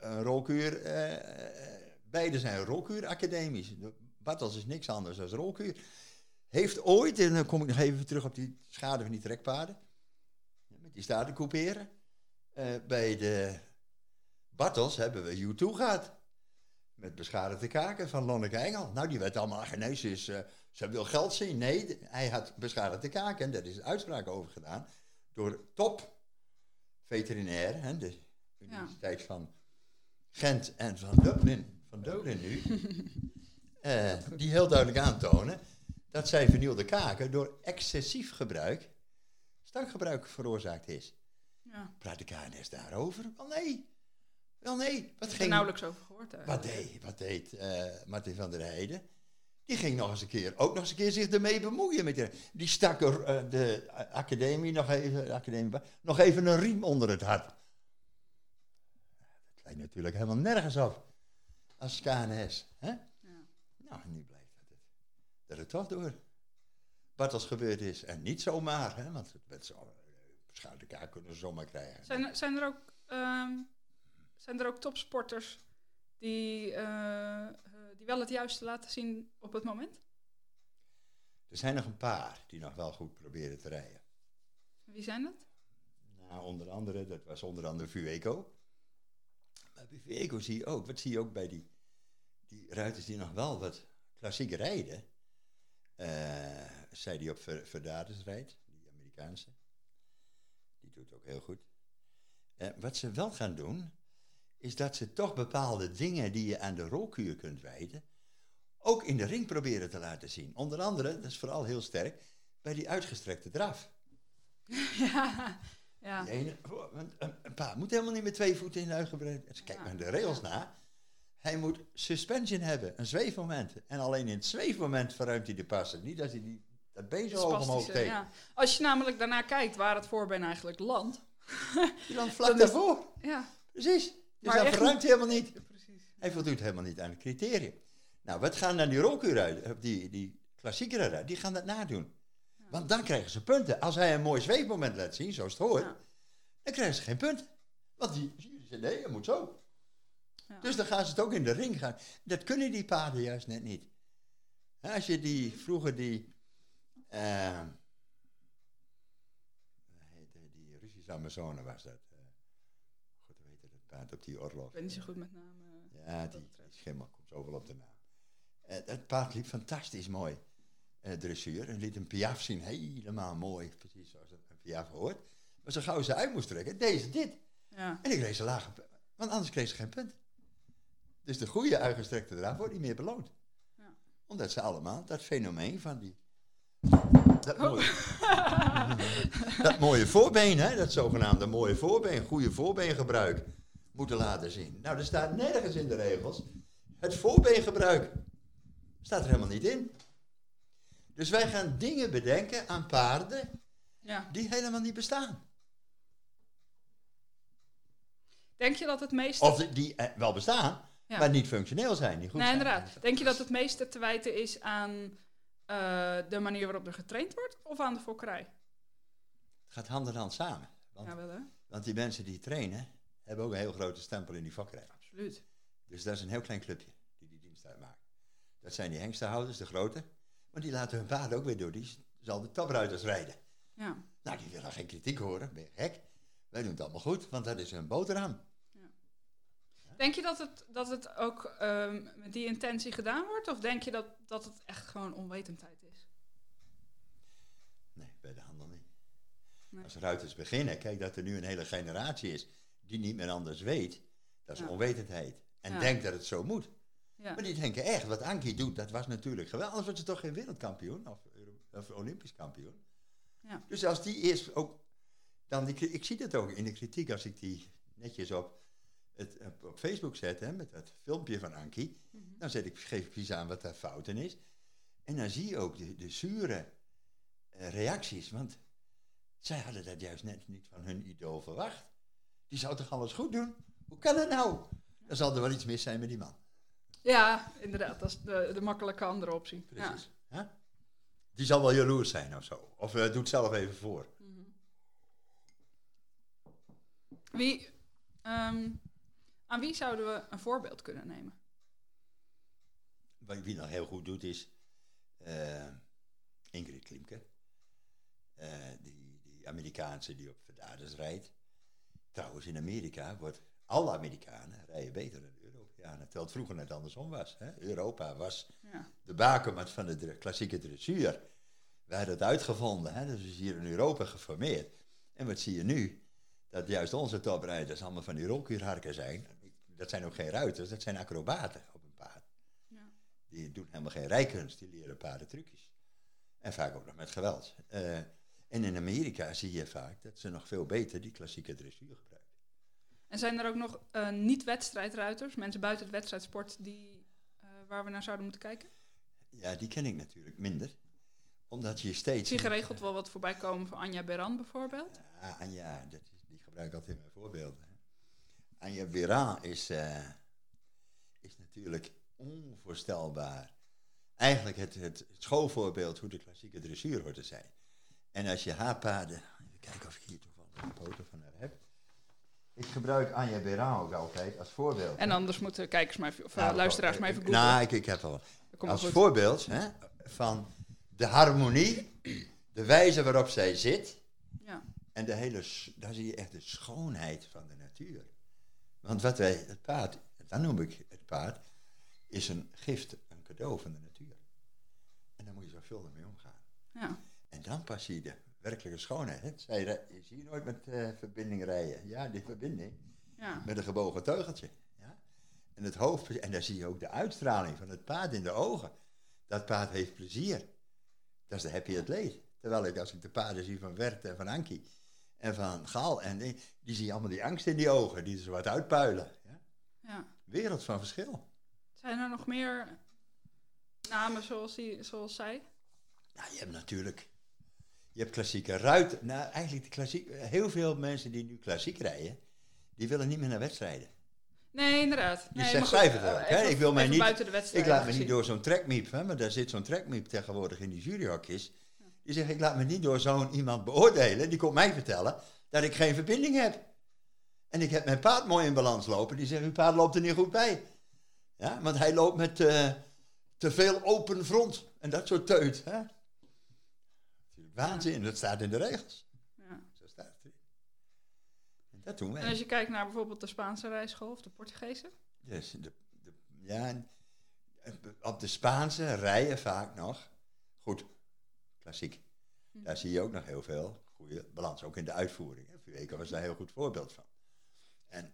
een rolkuur, eh, beide zijn rolkuuracademies. Battels is niks anders dan rolkuur. Heeft ooit, en dan kom ik nog even terug op die schade van die trekpaarden, met die staarten couperen. Uh, bij de Battels hebben we U2 gehad. Met beschadigde kaken van Lonneke Engel. Nou, die werd allemaal genezen. Is, uh, ze wil geld zien. Nee, hij had beschadigde kaken. En daar is uitspraak over gedaan. Door top veterinair. Hè, de Universiteit van Gent en van Dublin. Van Dublin nu. uh, [laughs] die heel duidelijk aantonen dat zijn vernielde kaken door excessief gebruik, stankgebruik veroorzaakt is. Ja. Praat de KNS daarover? Wel nee. Wel nee. Wat ging, er nauwelijks over gehoord. Wat deed, wat deed uh, Martin van der Heijden? Die ging nog eens een keer, ook nog eens een keer zich ermee bemoeien. Met de, die stak er uh, de academie nog even, academie, nog even een riem onder het hart. Dat lijkt natuurlijk helemaal nergens op. Als KNS. Hè? Ja. Nou, nu blijkt dat het, dat het toch door Bartels gebeurd is. En niet zomaar, hè? want zo'n beschadigde kaart kunnen ze zomaar krijgen. Zijn, zijn er ook... Um zijn er ook topsporters die, uh, die wel het juiste laten zien op het moment? Er zijn nog een paar die nog wel goed proberen te rijden. Wie zijn dat? Nou, onder andere, dat was onder andere Vueco. Maar bij Vueco zie je ook, wat zie je ook bij die, die ruiters die nog wel wat klassieke rijden. Uh, zij die op Verdatus rijdt, die Amerikaanse. Die doet ook heel goed. Uh, wat ze wel gaan doen, is dat ze toch bepaalde dingen die je aan de rolkuur kunt wijten, ook in de ring proberen te laten zien. Onder andere, dat is vooral heel sterk, bij die uitgestrekte draf. [laughs] Ja, ja. Ene, een, een paar moet helemaal niet met twee voeten in de uitgebreid. Dus kijk maar de rails na. Hij moet suspension hebben, een zweefmoment. En alleen in het zweefmoment verruimt hij de passen. Niet dat hij die, dat been zo hoog omhoog steekt. Ja. Als je namelijk daarna kijkt waar het voorbeen eigenlijk landt. Die landt [laughs] vlak daarvoor. Ja. Precies. Dus maar dat verruimt helemaal niet. Precies. Hij voldoet helemaal niet aan het criterium. Nou, wat gaan dan die rolkuur uit, die, die klassiekeren uit, die gaan dat nadoen. Want dan krijgen ze punten. Als hij een mooi zweefmoment laat zien, zoals het hoort, dan krijgen ze geen punten. Want die, die zeggen, nee, dat moet zo. Ja. Dus dan gaan ze het ook in de ring gaan. Dat kunnen die paarden juist net niet. Als je die, vroeger die, uh, die Russische Amazone was dat paard op die Orlov. Ik ben niet zo goed met namen. Ja, die, die schimmel komt zoveel op de naam. Uh, het paard liep fantastisch mooi. Uh, dressuur. En liet een piaf zien. Helemaal mooi. Precies zoals een piaf hoort. Maar zo gauw ze uit moest trekken, deze dit. Ja. En ik kreeg ze lager. Want anders kreeg ze geen punt. Dus de goede uitgestrekte draad wordt niet meer beloond. Ja. Omdat ze allemaal dat fenomeen van die dat oh. mooie, [laughs] dat mooie voorbeen, hè, dat zogenaamde mooie voorbeen, goede voorbeengebruik moeten laten zien. Nou, er staat nergens in de regels het voorbeengebruik. Staat er helemaal niet in. Dus wij gaan dingen bedenken aan paarden ja. die helemaal niet bestaan. Denk je dat het meeste... Of die eh, wel bestaan, maar niet functioneel zijn. Niet goed nee, inderdaad. Denk je dat het meeste te wijten is aan uh, de manier waarop er getraind wordt of aan de fokkerij? Het gaat hand in hand samen. Want, ja, wel, hè? want die mensen die trainen, hebben ook een heel grote stempel in die vakkerij. Absoluut. Dus dat is een heel klein clubje die die dienst uitmaakt. Dat zijn die hengstenhouders, de grote. Want die laten hun paarden ook weer door. Die zal de topruiters rijden. Ja. Nou, die willen geen kritiek horen. Ben je gek? Wij doen het allemaal goed, want dat is hun boterham. Ja. Denk je dat het, dat het ook um, met die intentie gedaan wordt? Of denk je dat, dat het echt gewoon onwetendheid is? Nee, bij de handel niet. Nee. Als ruiters beginnen, kijk dat er nu een hele generatie is die niet meer anders weet, dat is Ja. onwetendheid. En Ja. denkt dat het zo moet. Ja. Maar die denken echt, wat Ankie doet, dat was natuurlijk geweldig. Anders wordt ze toch geen wereldkampioen of, of Olympisch kampioen. Ja. Dus als die eerst ook, dan die, ik zie dat ook in de kritiek als ik die netjes op, het, op, Facebook zet, hè, met dat filmpje van Ankie, Mhm. dan zet ik, geef ik precies aan wat daar fouten is. En dan zie je ook de, de zure eh, reacties, want zij hadden dat juist net niet van hun idool verwacht. Die zou toch alles goed doen? Hoe kan dat nou? Dan zal er wel iets mis zijn met die man. Ja, inderdaad. Dat is de, de makkelijke andere optie. Ja. Precies. Die zal wel jaloers zijn of zo. Of eh, doet zelf even voor. Wie, ehm, aan wie zouden we een voorbeeld kunnen nemen? Wat wie nog heel goed doet is eh, Ingrid Klimke. Eh, die, die Amerikaanse die op Verdaders rijdt. Trouwens, in Amerika wordt alle Amerikanen rijden beter dan de Europeanen. Terwijl het vroeger net andersom was. Hè? Europa was Ja. de bakermat van de klassieke dressuur. Wij hadden het uitgevonden, hè? dus is hier in Europa geformeerd. En wat zie je nu? Dat juist onze toprijders allemaal van die rolkuurharken zijn. Dat zijn ook geen ruiters, dat zijn acrobaten op een paard. Ja. Die doen helemaal geen rijkunst, die leren paardentrucjes. En vaak ook nog met geweld. Eh, en in Amerika zie je vaak dat ze nog veel beter die klassieke dressuur gebruiken. En zijn er ook nog eh, niet-wedstrijdruiters, mensen buiten het wedstrijdsport, die, eh, waar we naar zouden moeten kijken? Ja, die ken ik natuurlijk minder. Omdat je steeds... Ik zie geregeld wel wat voorbij komen van Anja Beran bijvoorbeeld. Ja, Anja, dat is, die gebruik ik altijd in mijn voorbeelden. Anja Beran is, eh, is natuurlijk onvoorstelbaar. Eigenlijk het, het, het schoolvoorbeeld hoe de klassieke dressuur hoort te zijn. En als je haar paarden... Even kijken of ik hier toevallig een foto van haar heb. Ik gebruik Anja Beran ook altijd als voorbeeld. En anders moeten kijkers maar even, of eh, Nou, luisteraars eh, maar even ik- googlen. Nou, ik, ik heb al Dat als goed. voorbeeld hè, van de harmonie, de wijze waarop zij zit... Ja. En de hele, daar zie je echt de schoonheid van de natuur. Want wat wij, het paard, dan noem ik het paard, is een gift, een cadeau van de natuur. En daar moet je zorgvuldig mee omgaan. Ja. En dan pas zie je de werkelijke schoonheid. Hè? Zij, je zie je nooit met eh, verbinding rijden. Ja, die verbinding Ja. met een gebogen teugeltje. Ja? En het hoofd, en daar zie je ook de uitstraling van het paard in de ogen. Dat paard heeft plezier. Dat is de happy atleet. Terwijl ik, als ik de paarden zie van Wert en van Ankie en van Gaal, en die, die zie je allemaal die angst in die ogen, die zo wat uitpuilen. Ja? ja. Wereld van verschil. Zijn er nog meer namen zoals, die, zoals zij? Nou, je hebt natuurlijk, je hebt klassieke ruiten. Nou, eigenlijk de klassiek, heel veel mensen die nu klassiek rijden, die willen niet meer naar wedstrijden. Nee, inderdaad. Je nee, zegt het eh, ook, hè? Ik wil mij niet- buiten de Ik laat me niet door zo'n trekmiep, hè, maar daar zit zo'n trekmiep tegenwoordig in die juryhokjes. Die zegt, ik laat me niet door zo'n iemand beoordelen. Die komt mij vertellen dat ik geen verbinding heb. En ik heb mijn paard mooi in balans lopen. Die zegt, uw paard loopt er niet goed bij. Ja, want hij loopt met eh, te veel open front. En dat soort teut. Hè? Waanzin, dat staat in de regels. Ja. Zo staat het erin. En dat doen wij. En als je kijkt naar bijvoorbeeld de Spaanse rijschool of de Portugese? De, de, ja, eh, op de Spaanse rijden vaak nog. Goed, klassiek. Daar zie je ook nog heel veel goede balans, ook in de uitvoering. Fueca was daar een heel goed voorbeeld van. En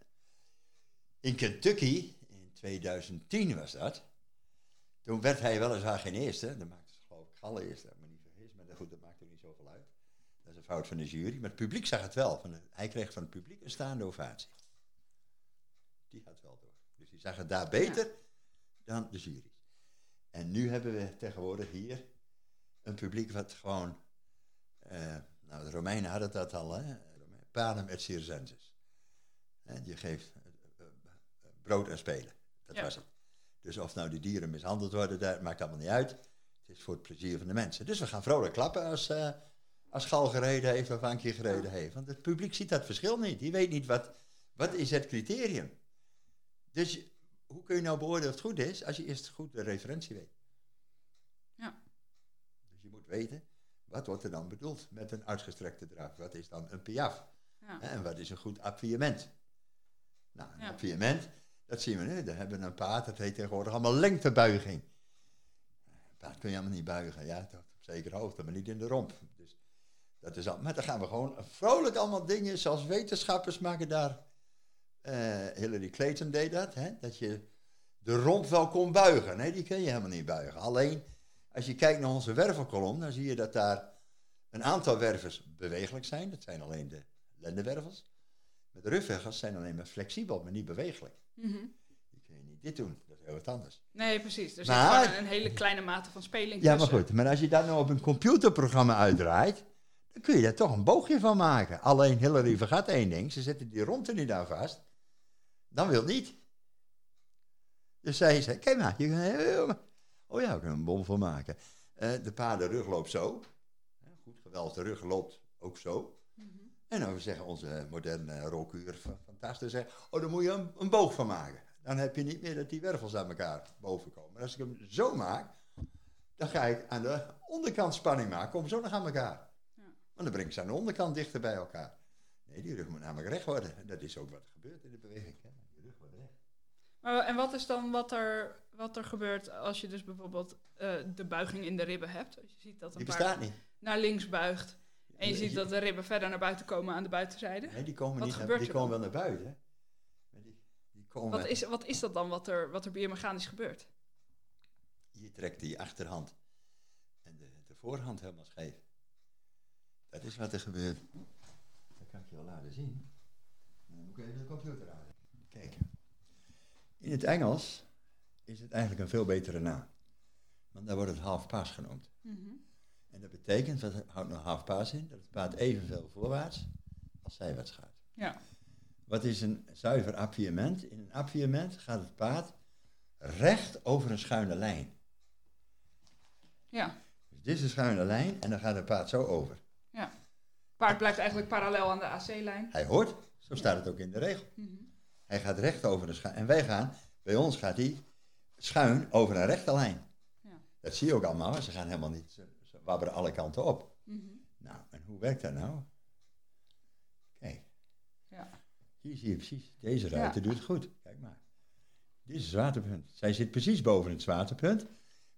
in Kentucky, in 2010 was dat, toen werd hij weliswaar geen eerste. Dan maakte ze geloof ik Galle eerste, als ik me niet vergis. Maar goed, dat maakt ook niet zoveel uit. Dat is een fout van de jury. Maar het publiek zag het wel. Van de- hij kreeg van het publiek een staande ovatie. Die had wel door. Dus die zag het daar beter dan de jury. En nu hebben we tegenwoordig hier een publiek wat gewoon... eh, nou, de Romeinen hadden dat al, hè. Panem et circenses. Je geeft eh, eh, brood en spelen. Dat Ja. was het. Dus of nou die dieren mishandeld worden, dat maakt allemaal niet uit. Het is voor het plezier van de mensen. Dus we gaan vrolijk klappen als, als Gal gereden heeft of Ankie gereden heeft. Want het publiek ziet dat verschil niet. Die weet niet wat, wat is het criterium. Dus hoe kun je nou beoordelen of het goed is als je eerst goed de referentie weet? Ja. Dus je moet weten, wat wordt er dan bedoeld met een uitgestrekte draf? Wat is dan een piaf? Ja. En wat is een goed appiëment? Nou, een Ja. appiëment, dat zien we nu. Daar hebben we een paard, dat heet tegenwoordig allemaal lengtebuiging. Een paard kun je helemaal niet buigen. Ja, tot op zekere hoogte, maar niet in de romp. Dat is al, maar dan gaan we gewoon vrolijk allemaal dingen, zoals wetenschappers maken daar Eh, Hillary Clayton deed dat, hè? dat je de romp wel kon buigen. Nee, die kun je helemaal niet buigen. Alleen, als je kijkt naar onze wervelkolom, dan zie je dat daar een aantal wervers bewegelijk zijn. Dat zijn alleen de lendenwervels. Met de rugveggers zijn alleen maar flexibel, maar niet bewegelijk. Mhm. Die kun je niet dit doen, dat is heel wat anders. Nee, precies. Er zit Maar- gewoon een hele kleine mate van speling Ja, maar goed. Maar als je dat nou op een computerprogramma uitdraait, dan kun je daar toch een boogje van maken. Alleen Hillary vergat één ding. Ze zetten die rond er niet aan vast. Dan wil het niet. Dus zij zei, kijk maar. Je kan, oh ja, we kunnen een bom van maken. Eh, de paardenrug loopt zo. Goed geweld, de rug loopt ook zo. Mhm. En dan zeggen onze moderne rokuur van fantastisch, zeggen, oh, dan moet je een, een boog van maken. Dan heb je niet meer dat die wervels aan elkaar boven komen. Maar als ik hem zo maak, dan ga ik aan de onderkant spanning maken, komen zo nog aan elkaar. Want dan breng ik ze aan de onderkant dichter bij elkaar. Nee, die rug moet namelijk recht worden. En dat is ook wat er gebeurt in de beweging. Hè. Die rug wordt recht. Maar, en wat is dan wat er, wat er gebeurt als je dus bijvoorbeeld eh, de buiging in de ribben hebt? Als je ziet dat een Die bestaat niet. naar links buigt en je ziet dat de ribben verder naar buiten komen aan de buitenzijde. Nee, die komen, Wat niet naar, die komen wel naar buiten. hè. Die, die komen, Wat is, wat is dat dan wat er, wat er biomechanisch gebeurt? Je trekt die achterhand en de, de voorhand helemaal scheef. Dat is wat er gebeurt. Dat kan ik je wel laten zien. Dan moet ik even de computer aan. Kijk. In het Engels is het eigenlijk een veel betere naam. Want daar wordt het half paas genoemd. En dat betekent, wat houdt nou half paas in? Dat het paard evenveel voorwaarts als zijwaarts gaat. Ja. Wat is een zuiver appiëment? In een appiëment gaat het paard recht over een schuine lijn. Ja. Dus dit is een schuine lijn en dan gaat het paard zo over. Ja. Paard blijft eigenlijk parallel aan de AC-lijn. Hij hoort, zo staat het ook in de regel. Hij gaat recht over de schuin. En wij gaan, bij ons gaat hij schuin over een rechte lijn. Ja. Dat zie je ook allemaal, maar ze gaan helemaal niet, ze, ze wabberen alle kanten op. Nou, en hoe werkt dat nou? Kijk, Ja. hier zie je precies, deze ruiter Ja. doet het goed. Kijk maar. Dit is het zwaartepunt. Zij zit precies boven het zwaartepunt.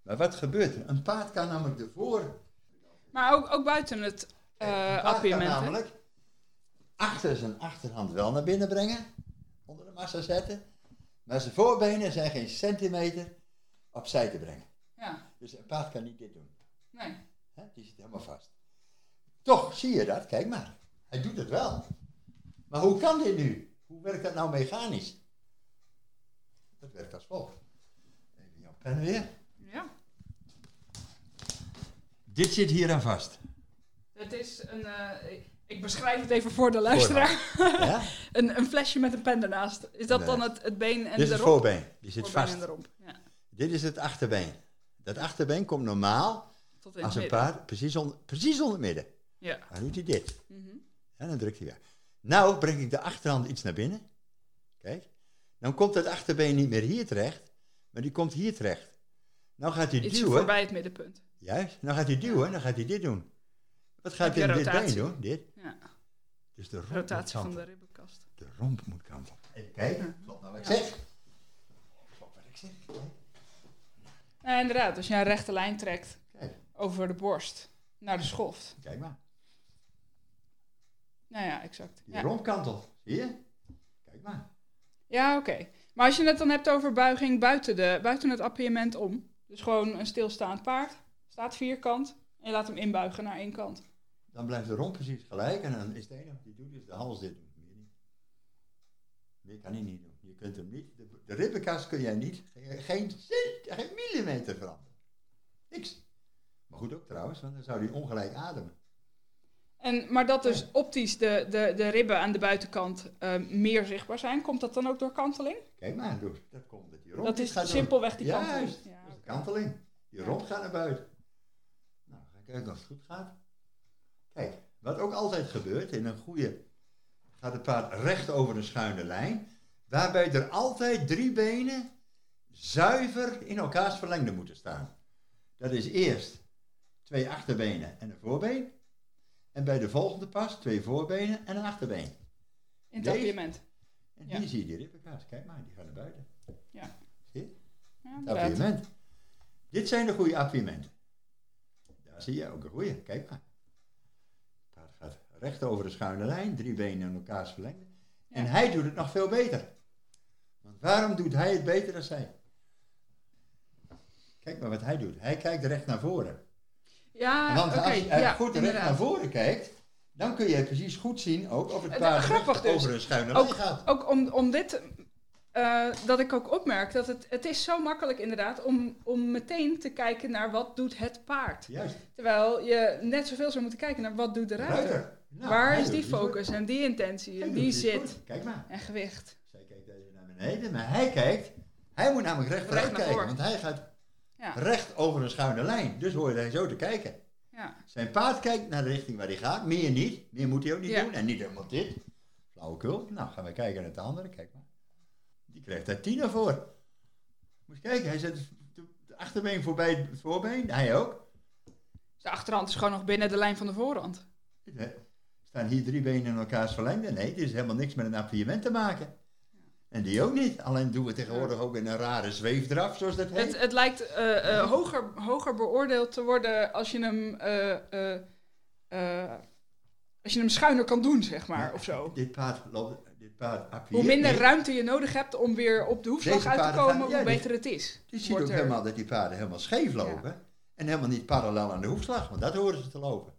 Maar wat gebeurt er? Een paard kan namelijk de voor... Maar ook, ook buiten het Kijk, eh een paard kan appiëment. hè? namelijk achter zijn achterhand wel naar binnen brengen, onder de massa zetten, maar zijn voorbenen zijn geen centimeter opzij te brengen. Ja. Dus een paard kan niet dit doen. Nee. Hè? Die zit helemaal vast. Toch zie je dat, kijk maar. Hij doet het wel. Maar hoe kan dit nu? Hoe werkt dat nou mechanisch? Dat werkt als volgt. Even jouw pen weer. Ja. Dit zit hier aan vast. Is een. eh, ik- beschrijf het even voor de luisteraar. Ja? [laughs] een, een flesje met een pen ernaast. Is dat Nee. dan het, het been en Dit is de het romp? voorbeen. Die zit Voorbeen vast. de romp. Ja. Dit is het achterbeen. Dat achterbeen komt normaal als een paard precies onder, precies onder het midden. Ja. Dan doet hij dit. Mhm. En dan drukt hij weg. Nou breng ik de achterhand iets naar binnen. Kijk. Dan komt het achterbeen niet meer hier terecht, maar die komt hier terecht. Nou gaat hij Iets duwen. voorbij het middenpunt. Juist. Nou gaat hij duwen, dan gaat hij dit doen. Wat gaat met dit been rotatie? doen? Dit. Ja. Dus de Rotatie van de ribbenkast. De romp moet kantelen. Even kijken. Klopt nou wat ik zeg? Klopt wat ik zeg. Ja, inderdaad. Als je een rechte lijn trekt Kijk, over de borst naar de schoft. kijk maar. Nou ja, exact. Die Ja, romp kantelt. Zie je? Kijk maar. ja oké. Maar als je het dan hebt over buiging buiten, de, buiten het appiëment om. Dus gewoon een stilstaand paard. Staat vierkant. En je laat hem inbuigen naar één kant. Dan blijft de romp precies gelijk en dan is het enige wat hij doet, is de hals dit doen. Meer niet. Meer kan hij niet doen. Je kunt hem niet, de, de ribbenkast kun jij niet, geen, geen, geen millimeter veranderen. Niks. Maar goed ook trouwens, want dan zou hij ongelijk ademen. En, maar dat dus optisch de, de, de ribben aan de buitenkant eh, meer zichtbaar zijn. Komt dat dan ook door kanteling? Kijk maar, door. dat komt dat die romp Dat is simpelweg die Juist, kanteling. dat Ja, is de kanteling. Die romp gaat naar buiten. Nou, ga kijken of het goed gaat. Kijk, wat ook altijd gebeurt in een goede, gaat het paard recht over een schuine lijn, waarbij er altijd drie benen zuiver in elkaars verlengde moeten staan. Dat is eerst twee achterbenen en een voorbeen. En bij de volgende pas twee voorbenen en een achterbeen. in het. En Ja. hier zie je die ribbenkaas. Kijk maar, die gaan naar buiten. Ja. Zie je? Ja, Het. Dit zijn de goede appiëmenten. Daar zie je ook een goede. Kijk maar. Recht over de schuine lijn, drie benen in elkaars verlengde. En hij doet het nog veel beter. Want waarom doet hij het beter dan zij? Kijk maar wat hij doet. Hij kijkt recht naar voren. Ja, Want oké. als je ja, goed recht naar voren kijkt, dan kun je precies goed zien ook of het paard grappig dus. over een schuine Ook- lijn gaat. Ook om, om dit, eh, dat ik ook opmerk dat het, het is zo makkelijk inderdaad om, om meteen te kijken naar wat doet het paard. Juist. Terwijl je net zoveel zou moeten kijken naar wat doet de ruiter. Ruiter. Nou, Waar is die het focus en die intentie en die het zit. Kijk maar. en gewicht. Zij kijkt even naar beneden, maar hij kijkt. Hij moet namelijk recht Recht kijken, want hij gaat Ja, recht over een schuine lijn. Dus hoor je hij zo te kijken. ja, Zijn paard kijkt naar de richting waar hij gaat, meer niet. Meer moet hij ook niet Ja. doen. En niet helemaal dit. Flauwekul. Nou, gaan we kijken naar de andere. Kijk maar. Die krijgt daar tien voor. Moet je kijken, hij zet de achterbeen voorbij het voorbeen. Hij ook. Dus de achterhand is gewoon nog binnen de lijn van de voorhand. Staan hier drie benen in elkaars verlengde. Nee, dit is helemaal niks met een appiëment te maken. En die ook niet. Alleen doen we tegenwoordig ook in een rare zweefdraf, zoals dat heet. Het, het lijkt eh, eh, hoger, hoger beoordeeld te worden als je hem, eh, als je hem schuiner kan doen, zeg maar, Ja, of zo. Dit paard, loopt- dit paard Hoe minder ruimte je nodig hebt om weer op de hoefslag uit te komen, gaan- ja, hoe beter het is. Je ziet ook er- helemaal dat die paarden helemaal scheef lopen. En helemaal niet parallel aan de hoefslag, want dat horen ze te lopen.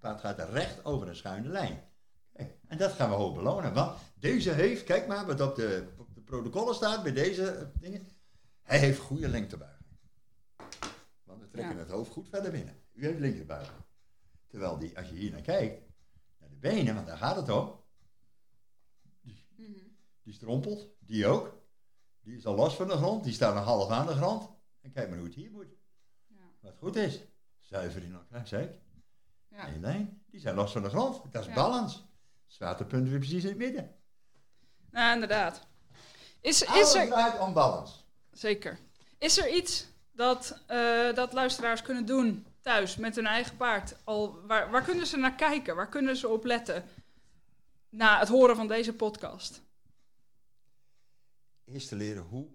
Het paard gaat recht over een schuine lijn. Kijk, en dat gaan we hoog belonen. Want deze heeft, kijk maar wat op de, op de protocollen staat bij deze eh, dingen. Hij heeft goede lengtebuiging. Want we trekken Ja. het hoofd goed verder binnen. U heeft linkerbuiging. Terwijl die, als je hier naar kijkt, naar de benen, want daar gaat het om. Mhm. Die strompelt, die ook. Die is al los van de grond, die staat nog half aan de grond. En kijk maar hoe het hier moet. Ja. Wat goed is. Zuiver in elkaar, zeg ik. Ja. Eén lijn. Die zijn los van de grond. Dat is Ja. balans. Zwaartepunt weer precies in het midden. Nou, inderdaad. Is, Alles is er, draait om balans. zeker. Is er iets dat, eh, dat luisteraars kunnen doen thuis met hun eigen paard? Al, waar, waar kunnen ze naar kijken? Waar kunnen ze op letten na het horen van deze podcast? Eerst te leren hoe,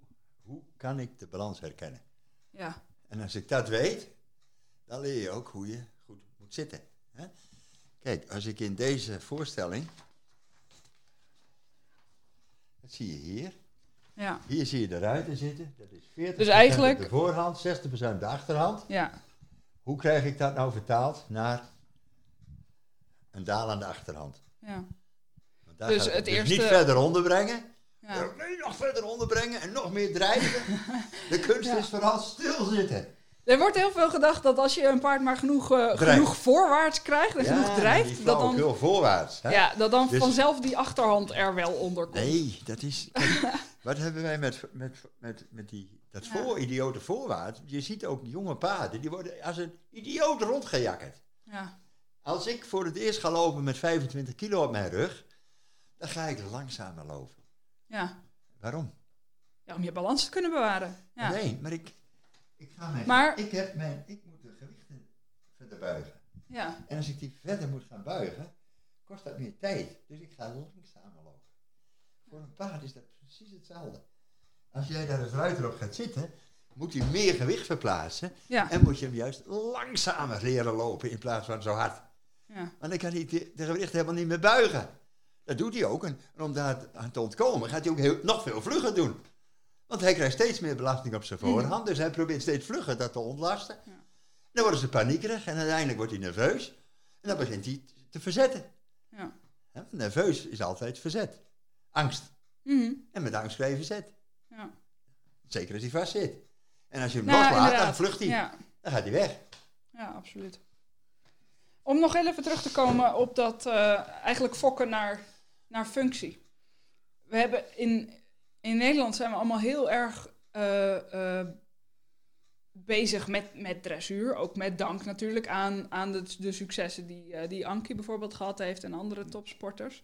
hoe kan ik de balans herkennen. Ja, En als ik dat weet, dan leer je ook hoe je moet zitten. Hè? Kijk, als ik in deze voorstelling. Dat zie je hier. ja, Hier zie je de ruiten zitten. Dat is 40% Dus eigenlijk- de voorhand, 60% de achterhand. ja. Hoe krijg ik dat nou vertaald naar een daal aan de achterhand? ja. Want daar Dus het dus eerste- niet verder onderbrengen. ja. Nee, nog verder onderbrengen en nog meer drijven. [laughs] De kunst Ja. is vooral stilzitten. Er wordt heel veel gedacht dat als je een paard maar genoeg, eh, genoeg voorwaarts krijgt en genoeg die drijft, dat dan, flauwekul voorwaarts. Hè? ja, dat dan Dus- vanzelf die achterhand er wel onder komt. Nee, dat is. [laughs] kijk, wat hebben wij met, met, met, met die, dat Ja. voor, idiote voorwaarts? Je ziet ook jonge paarden, die worden als een idioot rondgejakkerd. Ja, Als ik voor het eerst ga lopen met 25 kilo op mijn rug, dan ga ik langzamer lopen. ja. Waarom? ja, om je balans te kunnen bewaren. Ja. Nee, maar ik, ik, ga mijn, Maar- ik, heb mijn, ik moet de gewichten verder buigen. Ja. En als ik die verder moet gaan buigen, kost dat meer tijd. Dus ik ga langzamer lopen. Voor een paard is dat precies hetzelfde. Als jij daar als ruiter op gaat zitten, moet hij meer gewicht verplaatsen. Ja. En moet je hem juist langzamer leren lopen in plaats van zo hard. ja. Want dan kan hij de, de gewicht helemaal niet meer buigen. Dat doet hij ook. En, en om daar aan te ontkomen, gaat hij ook heel, nog veel vlugger doen. Want hij krijgt steeds meer belasting op zijn voorhand. Dus hij probeert steeds vlugger dat te ontlasten. Ja. Dan worden ze paniekerig en uiteindelijk wordt hij nerveus. En dan begint hij te verzetten. Ja. Nerveus is altijd verzet. Angst. Mhm. En met angst krijg je verzet. ja. Zeker als hij vast zit. En als je hem Nou, loslaat, dan vlucht hij. Dan gaat hij weg. ja, absoluut. Om nog even terug te komen op dat eh, eigenlijk fokken naar, naar functie. We hebben in, in Nederland zijn we allemaal heel erg eh, eh, bezig met, met dressuur. Ook met dank natuurlijk aan, aan de, de successen die, eh, die Ankie bijvoorbeeld gehad heeft en andere topsporters.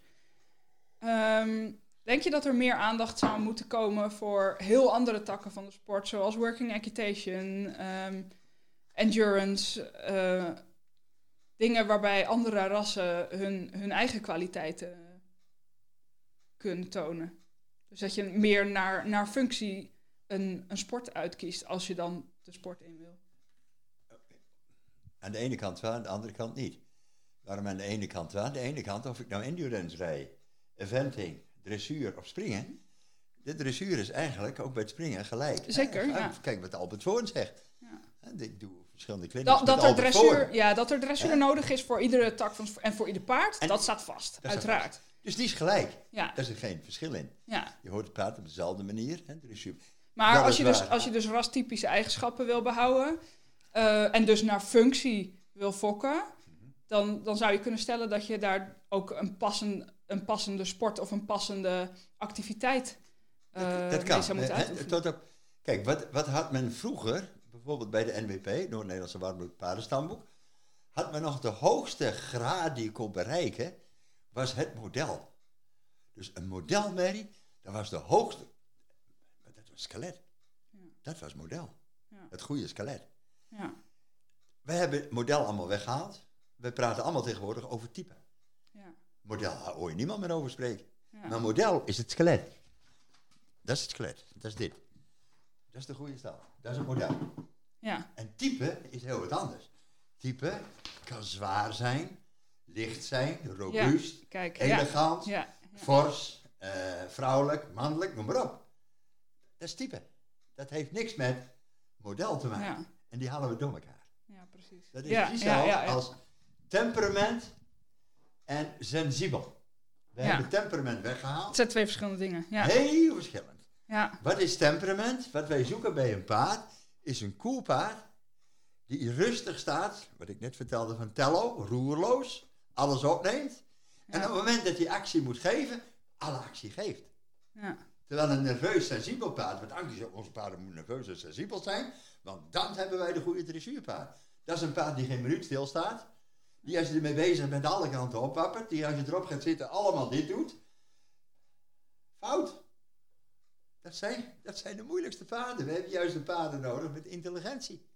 Ehm, denk je dat er meer aandacht zou moeten komen voor heel andere takken van de sport, zoals working equitation, ehm, endurance, dingen waarbij andere rassen hun, hun eigen kwaliteiten kunnen tonen? Dus dat je meer naar, naar functie een, een sport uitkiest als je dan de sport in wil. Aan de ene kant wel, aan de andere kant niet. Waarom aan de ene kant wel? Aan de ene kant, of ik nou endurance rijd, eventing, dressuur of springen. De dressuur is eigenlijk ook bij het springen gelijk. Zeker, ja. Kijk wat Albert Voorn zegt. Ja. Ik doe verschillende clinics Dat, dat, er dressuur, ja, dat er dressuur Ja. nodig is voor iedere tak van, en voor ieder paard, En- dat staat vast, uiteraard. Dus die is gelijk. Ja, Daar zit geen verschil in. ja. Je hoort het paard op dezelfde manier. Hè? Dressuur. Maar als je, dus, als je dus rastypische eigenschappen wil behouden eh, en dus naar functie wil fokken, dan, dan zou je kunnen stellen dat je daar ook een, passen, een passende sport of een passende activiteit eh dat kan. mee zou moeten uitoefenen. tot op, kijk, wat, wat had men vroeger, bijvoorbeeld bij de NWP, Noord-Nederlandse Warmbloed Paardenstamboek, had men nog de hoogste graad die je kon bereiken, was het model. Dus een modelmerrie, dat was de hoogste. Maar dat was skelet. Ja. Dat was model. Ja. Het goede skelet. Ja, We hebben het model allemaal weggehaald. We praten allemaal tegenwoordig over type. ja, Model, daar hoor je niemand meer over spreken. Maar model is het skelet. Dat is het skelet. Dat is dit. Dat is de goede staal. Dat is een model. ja, En type is heel wat anders. Type kan zwaar zijn, licht zijn, robuust, kijk. Ja, elegant, ja, fors, eh, vrouwelijk, mannelijk, noem maar op. Dat is type. Dat heeft niks met model te maken. En die halen we door elkaar. ja, precies. Dat is precies als temperament en sensibel. We hebben temperament weggehaald. Het zijn twee verschillende dingen. Ja, Heel verschillend. ja, Wat is temperament? Wat wij zoeken bij een paard is een koel paard die rustig staat, wat ik net vertelde van Tello, roerloos, alles opneemt. En op het moment dat hij actie moet geven, alle actie geeft. ja, Terwijl een nerveus sensibel paard, want onze paarden moeten nerveus en sensibel zijn, want dan hebben wij de goede dressuurpaard. Dat is een paard die geen minuut stilstaat, die als je ermee bezig bent alle kanten opwappert, die als je erop gaat zitten allemaal dit doet. Fout. Dat zijn, dat zijn de moeilijkste paarden. We hebben juist de paarden nodig met intelligentie.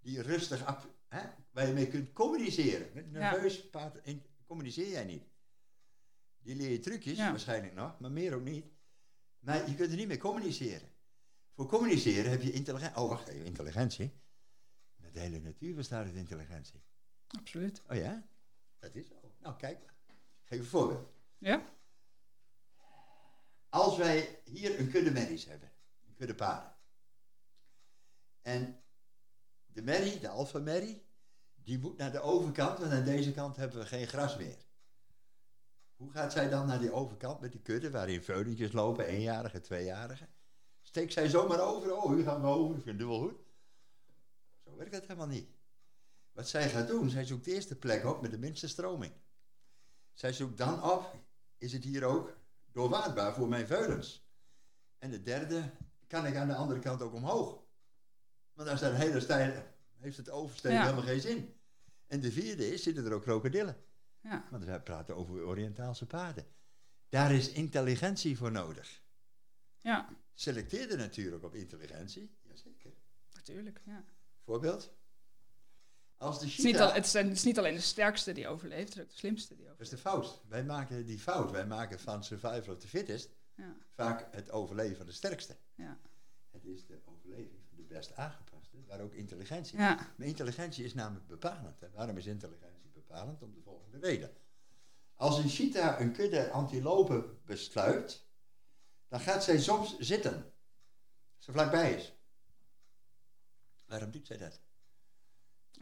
Die rustig, ap- hè, waar je mee kunt communiceren. Met nerveus paard communiceer jij niet. Die leer je trucjes, waarschijnlijk nog, maar meer ook niet. Maar je kunt er niet mee communiceren. Voor communiceren heb je intelligentie. Oh, wacht even, intelligentie. De hele natuur bestaat uit intelligentie. absoluut. Oh ja? Dat is zo. Nou, kijk geef een voorbeeld. Ja, Als wij hier een kudde merries hebben, een kudde paarden. En de merrie, de alfa merrie, die moet naar de overkant, want aan deze kant hebben we geen gras meer. Hoe gaat zij dan naar die overkant met die kudde, waarin veulentjes lopen, eenjarige, tweejarige? Steekt zij zomaar over, oh, hier gaan we over, ik vind wel goed. Zo werkt het helemaal niet. Wat zij gaat doen, zij zoekt eerst de plek op met de minste stroming. Zij zoekt dan op, is het hier ook doorwaadbaar voor mijn veulens? En de derde, kan ik aan de andere kant ook omhoog? Want als dat een hele steile, heeft het oversteken Ja. helemaal geen zin. En de vierde is, zitten er ook krokodillen. ja, Want we praten over Oriëntaalse paarden. Daar is intelligentie voor nodig. ja, Selecteer de natuur ook op intelligentie. Jazeker. natuurlijk. Ja. Voorbeeld? Als de Het, is niet cheetah... al, het, is, het is niet alleen de sterkste die overleeft, het is ook de slimste die Dat overleeft. is de fout. Wij maken die fout. Wij maken van survival of the fittest Ja, vaak het overleven van de sterkste. ja, Het is de overleving van de best aangepaste, waar ook intelligentie. ja, Maar intelligentie is namelijk bepalend. En waarom is intelligentie bepalend? Om de volgende reden. Als een cheetah een kudde antilopen besluit, dan gaat zij soms zitten. Als ze vlakbij is. Waarom doet zij dat?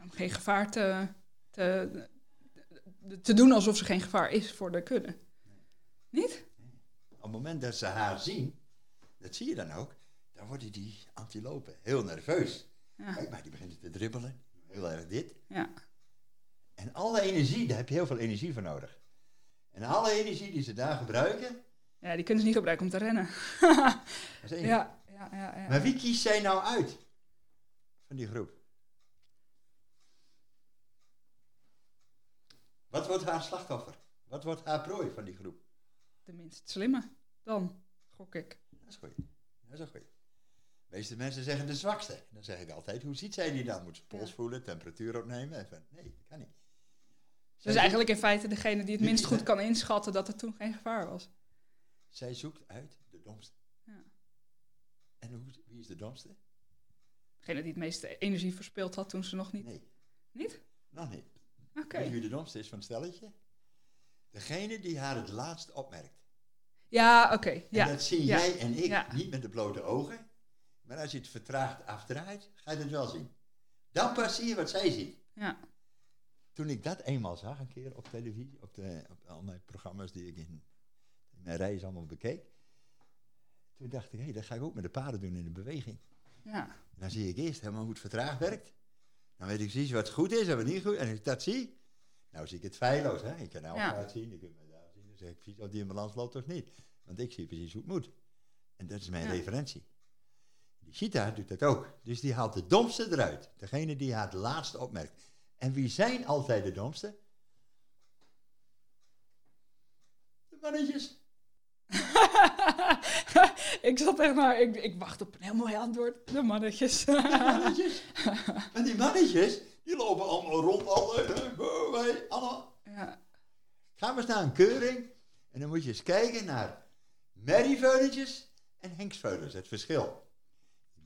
om geen gevaar te, te, te doen alsof ze geen gevaar is voor de kudde. Niet? Op het moment dat ze haar zien, dat zie je dan ook, dan worden die antilopen heel nerveus. Ja, Kijk maar, die beginnen te dribbelen. Heel erg dit. ja, En alle energie, daar heb je heel veel energie voor nodig. En alle energie die ze daar gebruiken, ja die kunnen ze niet gebruiken om te rennen. [laughs] dat is één. ja, ja, ja, ja. Maar wie kiest zij nou uit van die groep? Wat wordt haar slachtoffer? Wat wordt haar prooi van die groep? De minst slimme dan, gok ik. Dat is goed. Dat is een goed. De meeste mensen zeggen de zwakste. Dan zeg ik altijd, hoe ziet zij die dan? Moet ze pols voelen, temperatuur opnemen? Even, nee, dat kan niet. Zij Dus eigenlijk in feite degene die het minst goed kan inschatten dat er toen geen gevaar was. Zij zoekt uit de domste. Ja. En hoe, wie is de domste? Degene die het meeste energie verspeeld had toen ze nog niet... Nee, Niet? nog niet. Oké. Weet je wie de domste is van het stelletje? Degene die haar het laatst opmerkt. Ja, oké. En Ja. dat zien ja, jij en ik ja. niet met de blote ogen. Maar als je het vertraagd afdraait, ga je het wel zien. Dan pas zie je wat zij ziet. Ja. Toen ik dat eenmaal zag, een keer op televisie, op, de, op al mijn programma's die ik in, in mijn reis allemaal bekeek. Toen dacht ik, hé, dat ga ik ook met de paarden doen in de beweging. Ja. En dan zie ik eerst helemaal hoe het vertraagd werkt. Dan weet ik precies wat goed is en wat niet goed. En als ik dat zie, nou zie ik het feilloos. Hè? Ik kan nou Ja. paard zien, ik kan mijn daar zien. Dan zeg ik precies of die in balans loopt of niet. Want ik zie precies hoe het moet. En dat is mijn Ja. referentie. Die doet dat ook. Dus die haalt de domste eruit. Degene die haar het laatste opmerkt. En wie zijn altijd de domste? De mannetjes. [laughs] ik zat echt naar... Ik, ik wacht op een heel mooi antwoord. De mannetjes. De mannetjes. en die mannetjes, die lopen allemaal rond. Allemaal. ja. Ga maar eens naar een keuring. En dan moet je eens kijken naar merrieveuletjes en hengstveulens. Het verschil.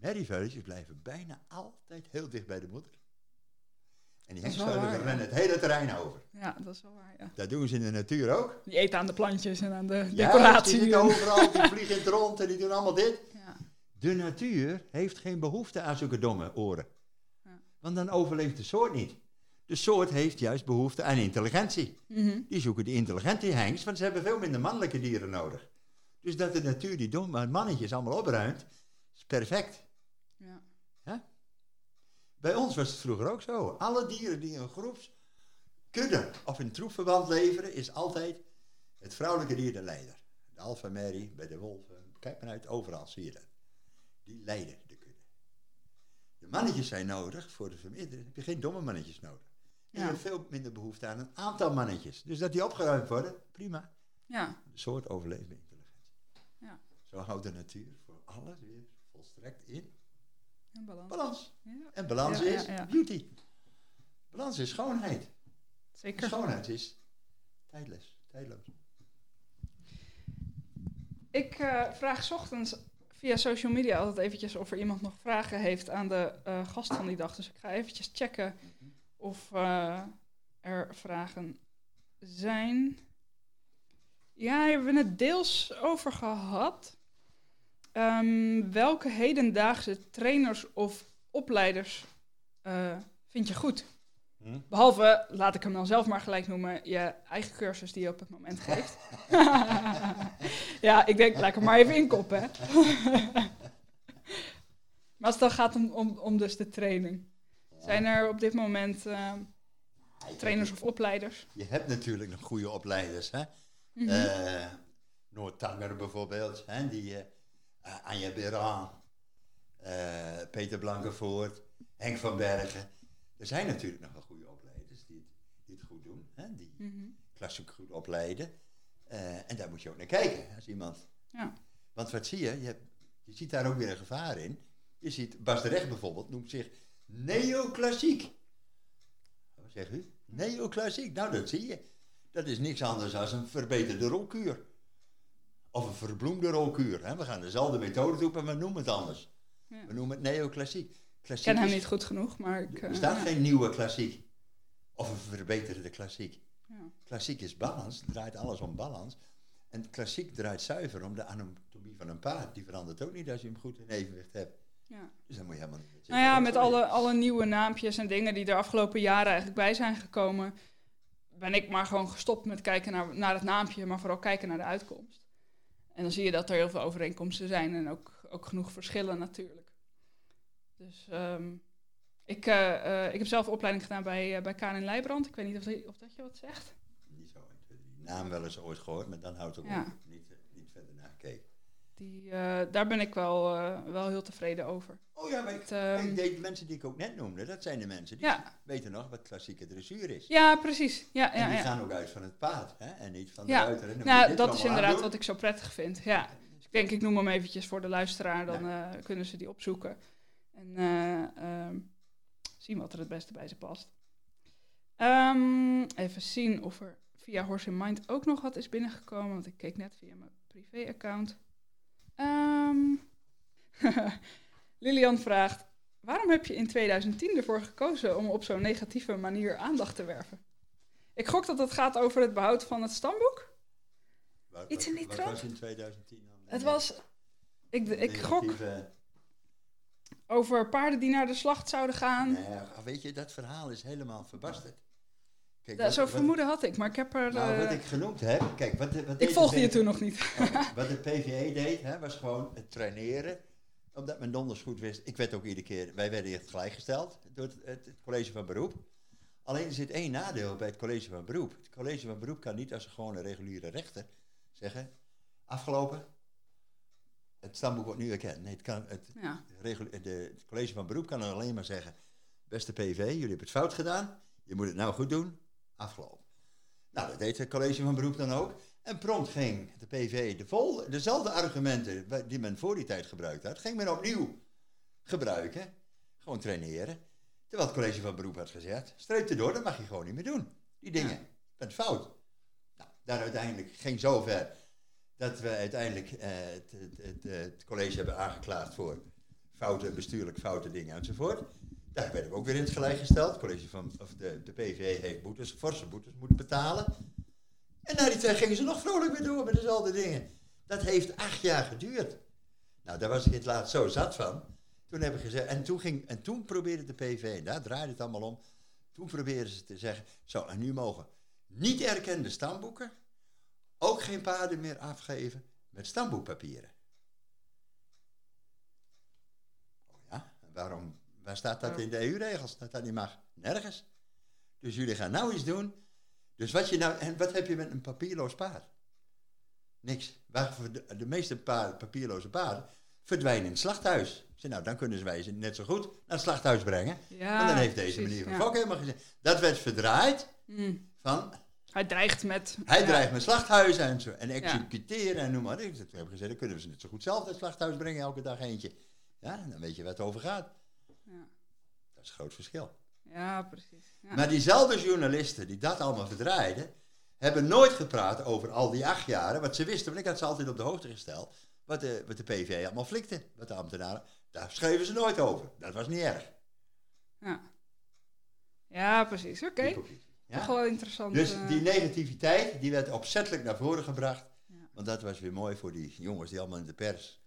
Die merrieveuletjes blijven bijna altijd heel dicht bij de moeder. En die ja. rennen het hele terrein over. ja, dat is wel waar, ja. Dat doen ze in de natuur ook. Die eten aan de plantjes en aan de Ja, decoratie. die zitten overal, die vliegen in het rond en die doen allemaal dit. Ja. De natuur heeft geen behoefte aan zulke domme oren. Ja. Want dan overleeft de soort niet. De soort heeft juist behoefte aan intelligentie. Mhm. Die zoeken die intelligente hengst, want ze hebben veel minder mannelijke dieren nodig. Dus dat de natuur die domme mannetjes allemaal opruimt, is perfect. Bij ons was het vroeger ook zo. Alle dieren die in een groepskudde of in troepverband leveren, is altijd het vrouwelijke dier de leider. De alfa bij de wolven, kijk maar uit, overal zie je dat. Die leiden de kudde. De mannetjes zijn nodig voor de vermeerdering. heb je geen domme mannetjes nodig. Ja. je hebt veel minder behoefte aan een aantal mannetjes. Dus dat die opgeruimd worden, prima. Ja. De soort overleeft bij intelligentie. Ja. Zo houdt de natuur voor alles weer volstrekt in En balans. balans. Ja, En balans Ja, is ja. beauty. Balans is schoonheid. zeker. Schoonheid is tijdless, tijdloos. Ik eh, vraag 's ochtends via social media altijd eventjes of er iemand nog vragen heeft aan de eh, gast van die dag. Dus ik ga eventjes checken of eh, er vragen zijn. Ja, hebben we het deels over gehad. Ehm, welke hedendaagse trainers of opleiders eh, vind je goed? Hm? Behalve, laat ik hem dan zelf maar gelijk noemen, je eigen cursus die je op het moment geeft. [laughs] ja, ik denk, laat ik hem maar even inkoppen. Hè. [laughs] maar als het dan gaat om, om, om dus de training. Zijn er op dit moment eh, trainers of opleiders? Je hebt natuurlijk nog goede opleiders. Hè? Mhm. Eh, Noord Tanger bijvoorbeeld, hè? die eh Anja Beran, eh, Peter Blankenvoort, Henk van Bergen. Er zijn natuurlijk nog wel goede opleiders die het, die het goed doen, hè? die Mhm. klassiek goed opleiden. Eh, en daar moet je ook naar kijken als iemand. Ja. Want wat zie je? Je, hebt- je ziet daar ook weer een gevaar in. Je ziet, Bas de Recht bijvoorbeeld noemt zich neoclassiek. Wat zegt u? Neoclassiek. Nou, dat zie je. Dat is niks anders dan een verbeterde rolkuur. Of een verbloemde rolkuur. Hè? We gaan dezelfde methode toe, maar we noemen het anders. Ja. We noemen het neoclassiek. Ik ken hem niet goed genoeg, maar ik... Er eh, staat ja. geen nieuwe klassiek. Of een verbeterde klassiek. Ja. Klassiek is balans, draait alles om balans. En klassiek draait zuiver om de anatomie van een paard. Die verandert ook niet als je hem goed in evenwicht hebt. Ja. Dus dan moet je helemaal niet... Nou ja, met alle, alle nieuwe naampjes en dingen die er afgelopen jaren eigenlijk bij zijn gekomen, ben ik maar gewoon gestopt met kijken naar, naar het naampje, maar vooral kijken naar de uitkomst. En dan zie je dat er heel veel overeenkomsten zijn en ook, ook genoeg verschillen natuurlijk. Dus ehm, ik, eh, eh, ik heb zelf opleiding gedaan bij, uh, bij Karin Leijbrand. Ik weet niet of, die- of dat je wat zegt. Niet zo 1, 2, 3. Naam wel eens ooit gehoord, maar dan houdt het ook Ja. op. Niet, eh, niet verder naar gekeken. Die, eh, daar ben ik wel, eh, wel heel tevreden over. Oh ja, maar Het, ehm, ik de mensen die ik ook net noemde, dat zijn de mensen die Ja. weten nog wat klassieke dressuur is. Ja, precies. Ja, en ja, die ja. gaan ook uit van het paard, hè? en niet van de Ja. ruiter. En dan moet je Nou, dat is inderdaad aandoen. wat ik zo prettig vind. Ja. Dus ik denk, ik noem hem eventjes voor de luisteraar, dan eh, kunnen ze die opzoeken. En eh, ehm, zien wat er het beste bij ze past. Ehm, even zien of er via Horse in Mind ook nog wat is binnengekomen, want ik keek net via mijn privé-account. Ehm, [laughs] Lilian vraagt, waarom heb je in 2010 ervoor gekozen om op zo'n negatieve manier aandacht te werven? Ik gok dat het gaat over het behoud van het stamboek. Waar- Iets in die trant? was in 2010 dan? Het was... Ik, ik gok over paarden die naar de slacht zouden gaan. Weet je, dat verhaal is helemaal verbasterd. Kijk, wat- Zo'n vermoeden had ik, maar ik heb er... Nou, wat eh, ik genoemd heb, kijk, wat, de- wat ik volgde je toen nog niet. [laughs] Oh, wat de PVE deed, hè, was gewoon het traineren. Omdat men donders goed wist. Ik werd ook iedere keer, wij werden echt gelijkgesteld door het, het, het college van beroep. Alleen er zit één nadeel bij het college van beroep. Het college van beroep kan niet als een gewone reguliere rechter zeggen, afgelopen, het stamboek wordt nu erkend. Nee, het, kan, het, Ja. de, het college van beroep kan alleen maar zeggen, beste PV, jullie hebben het fout gedaan, je moet het nou goed doen, afgelopen. Nou, dat deed het college van beroep dan ook. En prompt ging de PV de vol, dezelfde argumenten die men voor die tijd gebruikt had, ging men opnieuw gebruiken. Gewoon traineren. Terwijl het college van beroep had gezegd, streep erdoor, dat mag je gewoon niet meer doen. Die dingen, je bent fout. Nou, daar uiteindelijk ging zover dat we uiteindelijk eh, het, het, het, het college hebben aangeklaagd voor fouten, bestuurlijk foute dingen enzovoort. Daar werden we ook weer in het gelijk gesteld. College van, of de, de PVV heeft boetes, forse boetes moeten betalen. En na die tijd gingen ze nog vrolijk weer door met dezelfde dingen. Dat heeft acht jaar geduurd. Nou, daar was ik het laatst zo zat van. Toen hebben we gezegd, en toen, ging, en toen probeerde de PV, daar draaide het allemaal om. Toen probeerden ze te zeggen, zo, en nu mogen niet erkende stamboeken ook geen paarden meer afgeven met stamboekpapieren. Oh ja, waarom, waar staat dat in de EU-regels, dat dat niet mag? Nergens. Dus jullie gaan nou iets doen. Dus wat, je nou, en wat heb je met een papierloos paard? Niks. Waarvoor de, de meeste paarden, papierloze paarden verdwijnen in het slachthuis. Zei, nou, dan kunnen wij ze net zo goed naar het slachthuis brengen. Ja, en dan heeft deze precies, meneer van ja. Helemaal gezegd. Dat werd verdraaid Mm. van Hij dreigt met... hij ja. dreigt met slachthuizen en zo. En executeren en noem maar. Ik heb gezegd, dan kunnen we ze net zo goed zelf naar het slachthuis brengen, elke dag eentje. Ja, dan weet je waar het over gaat. Dat is een groot verschil. Ja, precies. Ja. Maar diezelfde journalisten die dat allemaal verdraaiden, hebben nooit gepraat over al die acht jaren. Wat ze wisten, want ik had ze altijd op de hoogte gesteld. Wat de, wat de PV allemaal flikte, wat de ambtenaren. Daar schreven ze nooit over. Dat was niet erg. ja. ja, precies. Oké. Toch Ja? wel interessant. Dus eh, die negativiteit, die werd opzettelijk naar voren gebracht. Ja. Want dat was weer mooi voor die jongens die allemaal in de pers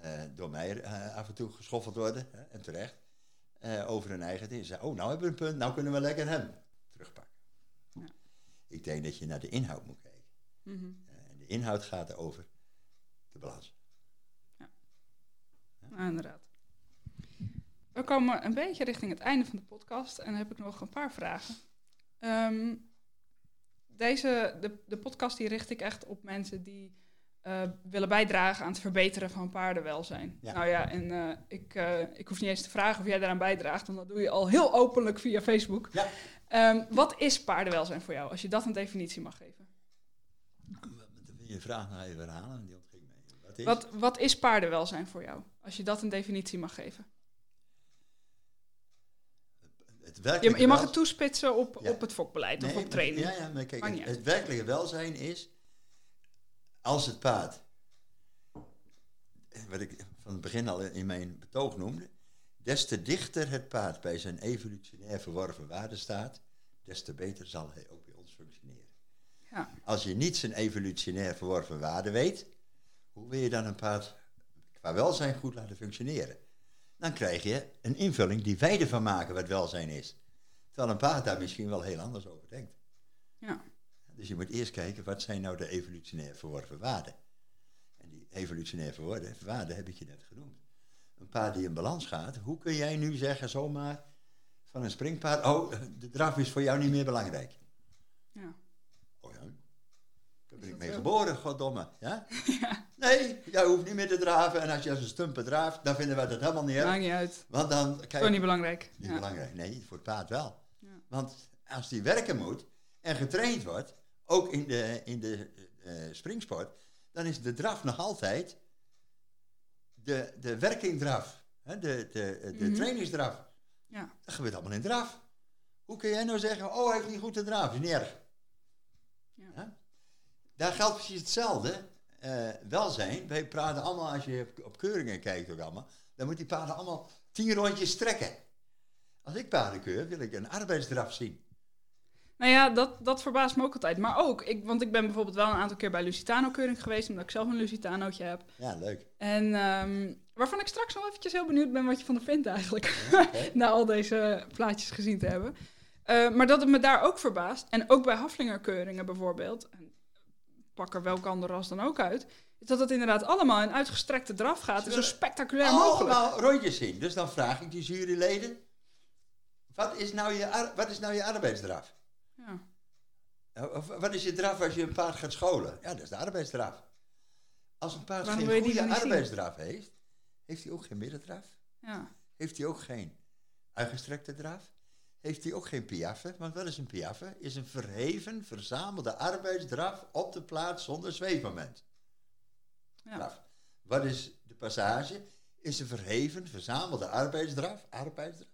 eh, door mij eh, af en toe geschoffeld worden, hè, en terecht, eh, over hun eigen dingen. Ze zeiden, oh, nou hebben we een punt, nou kunnen we lekker hem terugpakken. Ja. Ik denk dat je naar de inhoud moet kijken. mhm. Eh, en de inhoud gaat over de balans. Nou, inderdaad. We komen een beetje richting het einde van de podcast en dan heb ik nog een paar vragen. Ehm, deze, de, de podcast die richt ik echt op mensen die eh, willen bijdragen aan het verbeteren van paardenwelzijn. Ja. Nou ja, en eh, ik, eh, ik hoef niet eens te vragen of jij daaraan bijdraagt, want dat doe je al heel openlijk via Facebook. Ja. Ehm, wat is paardenwelzijn voor jou, als je dat een definitie mag geven? Je vraag nog even herhalen, die ontging mij. Wat is? Wat, wat is paardenwelzijn voor jou, als je dat een definitie mag geven? Het Je, je mag het toespitsen op, Ja. op het fokbeleid Nee, of op training. Ja, ja, maar kijk, het werkelijke welzijn is als het paard, wat ik van het begin al in mijn betoog noemde, des te dichter het paard bij zijn evolutionair verworven waarde staat, des te beter zal hij ook bij ons functioneren. Ja. Als je niet zijn evolutionair verworven waarde weet, hoe wil je dan een paard qua welzijn goed laten functioneren? Dan krijg je een invulling die wij ervan maken wat welzijn is. Terwijl een paard daar misschien wel heel anders over denkt. Ja. Dus je moet eerst kijken, wat zijn nou de evolutionair verworven waarden? En die evolutionair verworven waarden heb ik je net genoemd. Een paard die in balans gaat, hoe kun jij nu zeggen zomaar van een springpaard, oh, de draf is voor jou niet meer belangrijk. Ja. Oh ja, daar ben ik mee geboren, goddomme. [laughs] Ja? Nee, jij hoeft niet meer te draven. En als je als een stumper draaft, dan vinden wij dat helemaal niet erg. Maakt niet uit. Want dan, kijk, Gewoon niet belangrijk. niet Ja. belangrijk. Nee, voor het paard wel. Ja. Want als die werken moet en getraind wordt, ook in de, in de eh, springsport, dan is de draf nog altijd de, de werkingdraf. Hè, de de, de Mhm. trainingsdraf. Ja. Dat gebeurt allemaal in draf. Hoe kun jij nou zeggen, oh, hij heeft niet goed te draven? Is niet erg. Ja. Ja? Daar geldt precies hetzelfde. eh, welzijn. Wij praten allemaal, als je op, op keuringen kijkt ook allemaal, dan moet die paarden allemaal tien rondjes trekken. Als ik paarden keur, wil ik een arbeidsdraf zien. Nou ja, dat, dat verbaast me ook altijd. Maar ook, ik, want ik ben bijvoorbeeld wel een aantal keer bij Lusitano-keuring geweest, omdat ik zelf een Lusitanootje heb. Ja, leuk. En ehm, waarvan ik straks nog eventjes heel benieuwd ben wat je van er vindt eigenlijk. [laughs] Na al deze plaatjes gezien te hebben. Uh, maar dat het me daar ook verbaast. En ook bij Haflingerkeuringen bijvoorbeeld. En pak er welke andere ras dan ook uit. Is dat het inderdaad allemaal in uitgestrekte draf gaat. En zo spectaculair mogelijk. Allemaal rondjes zien. Dus dan vraag ik die juryleden. Wat is nou je, wat is nou je arbeidsdraf? Ja. Wat is je draf als je een paard gaat scholen? Ja, dat is de arbeidsdraf. Als een paard geen goede arbeidsdraf heeft, heeft hij ook geen middendraf. Ja. Heeft hij ook geen uitgestrekte draf. Heeft hij ook geen piaffe. Want wat is een piaffe? Is een verheven, verzamelde arbeidsdraf op de plaats zonder zweefmoment. Ja. Wat is de passage? Is een verheven, verzamelde arbeidsdraf, arbeidsdraf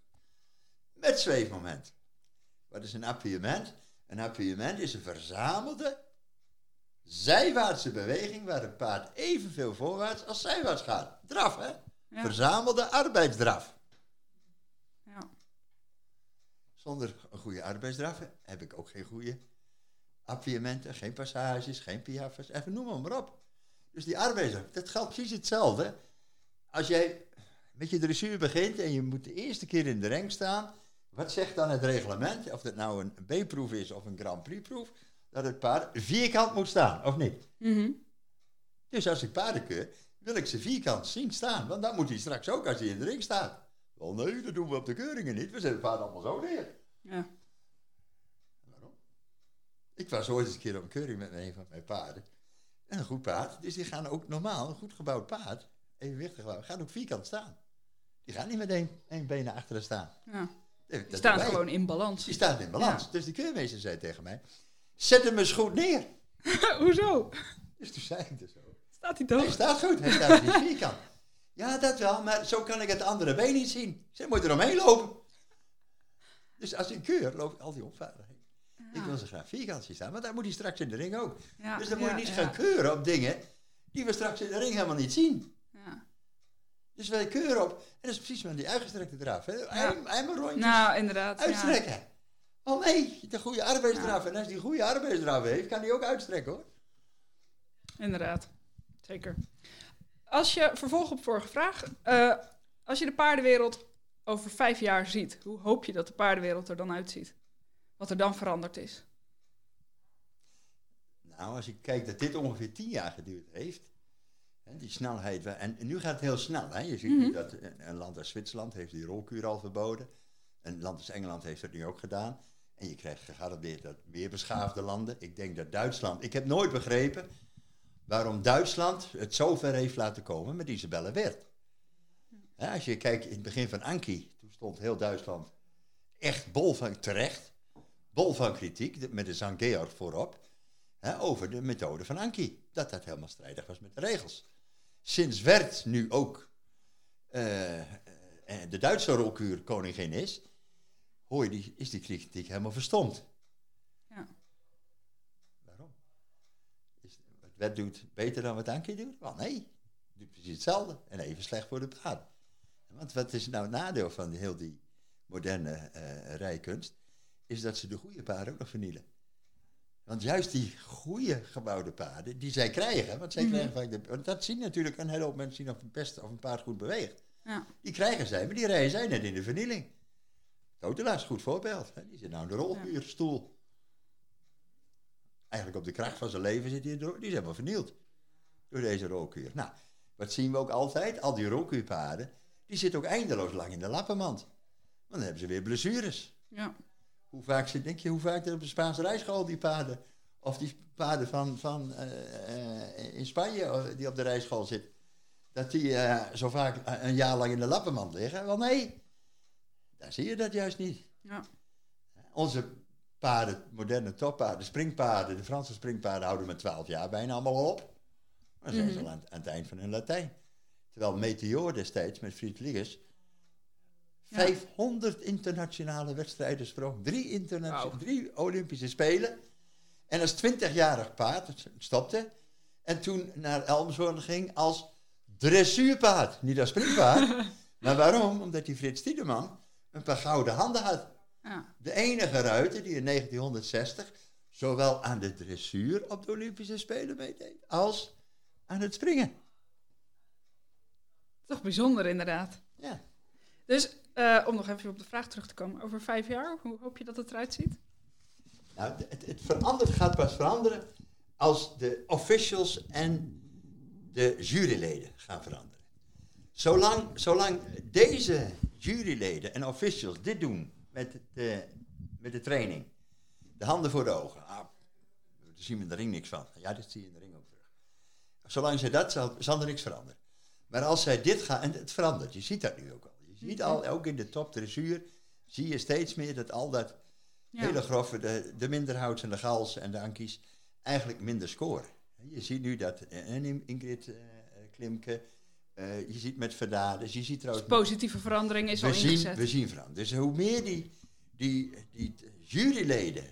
met zweefmoment. Wat is een appuiement? Een appuiement is een verzamelde zijwaartse beweging waar een paard evenveel voorwaarts als zijwaarts gaat. Draf, hè? Verzamelde arbeidsdraf. Ja. Zonder een goede arbeidsdraf heb ik ook geen goede appuiementen, geen passages, geen piaffes, even noem maar op. Dus die arbeidsdraf, dat geldt precies hetzelfde. Als jij met je dressuur begint en je moet de eerste keer in de ring staan, wat zegt dan het reglement, of het nou een B-proef is of een Grand Prix-proef, dat het paard vierkant moet staan, of niet? Mhm. Dus als ik paarden keur, wil ik ze vierkant zien staan, want dan moet hij straks ook als hij in de ring staat. Wel nee, dat doen we op de keuringen niet, we zetten het paard allemaal zo neer. Ja. Waarom? Ik was ooit eens een keer op een keuring met een van mijn paarden. En een goed paard, dus die gaan ook normaal, een goed gebouwd paard, evenwichtig, gaan ook vierkant staan. Die gaan niet met één, één been naar achteren staan. Ja. Die staan gewoon in balans. Die staan in balans. Dus de keurmeester zei tegen mij, zet hem eens goed neer. [laughs] Hoezo? Dus toen zei ik dus zo. Staat hij toch? Hij staat goed, hij staat niet [laughs] vierkant. Ja, dat wel, maar zo kan ik het andere been niet zien. Ze moet er omheen lopen. Dus als ik keur, loop ik al die opvaardigheden. Ik wil ze graag vierkant zien staan, maar daar moet hij straks in de ring ook. dus dan moet je niet gaan keuren op dingen die we straks in de ring helemaal niet zien. Dus wij keuren op. En dat is precies met die uitgestrekte draf. Hè? Einmal rondjes. Nou, inderdaad. Uitstrekken. Oh nee, de goede arbeidsdraf. En als die goede arbeidsdraf heeft, kan die ook uitstrekken hoor. Inderdaad. Zeker. Als je, vervolg op vorige vraag. Uh, als je de paardenwereld over vijf jaar ziet, hoe hoop je dat de paardenwereld er dan uitziet? Wat er dan veranderd is? Nou, als ik kijk dat dit ongeveer tien jaar geduurd heeft, die snelheid. En nu gaat het heel snel. Hè? Je ziet mm dat een land als Zwitserland heeft die rolkuur al verboden. Een land als Engeland heeft dat nu ook gedaan. En je krijgt gegarandeerd dat meer beschaafde landen. Ik denk dat Duitsland. Ik heb nooit begrepen waarom Duitsland het zo ver heeft laten komen met Isabelle Wert. als je kijkt in het begin van Anki, toen stond heel Duitsland echt bol van terecht, bol van kritiek, met de. Georg voorop, over de methode van Anki. Dat dat helemaal strijdig was met de regels sinds Werd nu ook uh, de Duitse rolkuur koningin is, hoor je die, is die kritiek helemaal verstomd. Ja. Waarom? Is, wat Werd doet beter dan wat Anke doet? Wel nee, doet precies hetzelfde en even slecht voor de paard. Want wat is nou het nadeel van heel die moderne uh, rijkunst? Is dat ze de goede paarden ook nog vernielen. Want juist die goede gebouwde paarden, die zij krijgen, want zij mm krijgen vaak de, want dat zien natuurlijk een hele hoop mensen zien of een pest of een paard goed beweegt. Ja. Die krijgen zij, maar die rijden zij net in de vernieling. Totelaar is goed voorbeeld. Hè? Die zit nou in de rolkuurstoel. Eigenlijk op de kracht van zijn leven zit hij in de Die is helemaal vernield door deze rolkuur. Nou, wat zien we ook altijd? Al die rolkuurpaarden, die zitten ook eindeloos lang in de lappenmand. Want dan hebben ze weer blessures. Ja. Hoe vaak zit, denk je, hoe vaak er op de Spaanse rijschool die paarden, of die paarden van, van uh, in Spanje eh, die op de rijschool zitten, dat die uh, zo vaak een jaar lang in de lappenmand liggen? Wel nee, daar zie je dat juist niet. Ja. Onze paarden, moderne toppaarden, springpaarden, de Franse springpaarden houden met 12 jaar bijna allemaal op. Maar zijn ze mhm. al aan, aan, het eind van hun Latijn. Terwijl Meteor destijds met Fried Liggers 500 internationale wedstrijden sprong. Drie, drie Olympische Spelen. En als 20-jarig paard stopte. En toen naar Elmshoorn ging als dressuurpaard. Niet als springpaard. [laughs] maar waarom? Omdat die Frits Tiedeman een paar gouden handen had. Ja. De enige ruiter die in 1960 zowel aan de dressuur op de Olympische Spelen meedeed als aan het springen. Toch bijzonder inderdaad. Ja. Dus eh, om nog even op de vraag terug te komen. Over vijf jaar, hoe hoop je dat het eruit ziet? Nou, het, het verandert, gaat pas veranderen als de officials en de juryleden gaan veranderen. Zolang, zolang deze juryleden en officials dit doen met de, met de training, de handen voor de ogen, ah, daar zien we in de ring niks van. Ja, dat zie je in de ring ook terug. Zolang zij dat, zal, zal er niks veranderen. Maar als zij dit gaan, en het verandert, je ziet dat nu ook al. Ziet al, ook in de top dressuur, zie je steeds meer dat al dat Ja. hele grove, de, de minderhouds en de gals en de ankies, eigenlijk minder scoren. Je ziet nu dat eh, en Ingrid eh, Klimke, eh, je ziet met Verdades, je ziet Dus trouwens... positieve verandering is al zien, ingezet. we zien veranderen. Dus hoe meer die, die, die juryleden,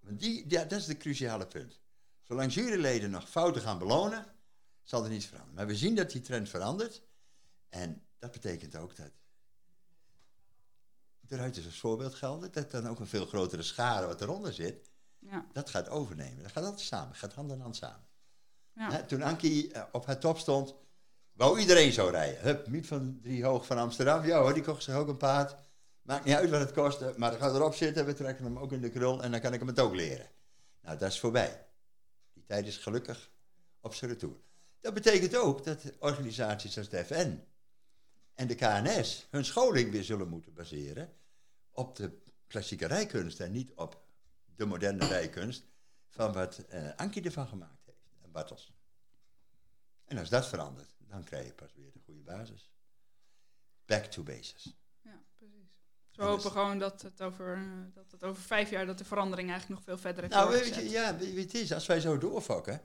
want die, ja, dat is het cruciale punt. Zolang juryleden nog fouten gaan belonen, zal er niets veranderen. Maar we zien dat die trend verandert. En dat betekent ook dat de ruiters als voorbeeld gelden, dat dan ook een veel grotere schare wat eronder zit, Ja. dat gaat overnemen. Dat gaat altijd samen, gaat hand in hand samen. Ja. Hè, toen Ankie eh, op haar top stond, wou iedereen zo rijden. Hup, Miet van Driehoog van Amsterdam, ja hoor, die kocht zich ook een paard. Maakt niet uit wat het kostte, maar dan gaat erop zitten, we trekken hem ook in de krul en dan kan ik hem het ook leren. Nou, dat is voorbij. Die tijd is gelukkig op zijn retour. Dat betekent ook dat organisaties als de FN en de KNS hun scholing weer zullen moeten baseren op de klassieke rijkunst en niet op de moderne rijkunst van wat eh Ankie ervan gemaakt heeft en Bartels. En als dat verandert, dan krijg je pas weer de goede basis. Back to basis. ja, precies. Dus we En hopen dus- gewoon dat het, over, eh, dat het over vijf jaar dat de verandering eigenlijk nog veel verder heeft Nou, weet je, ja, weet je het is? Als wij zo doorfokken,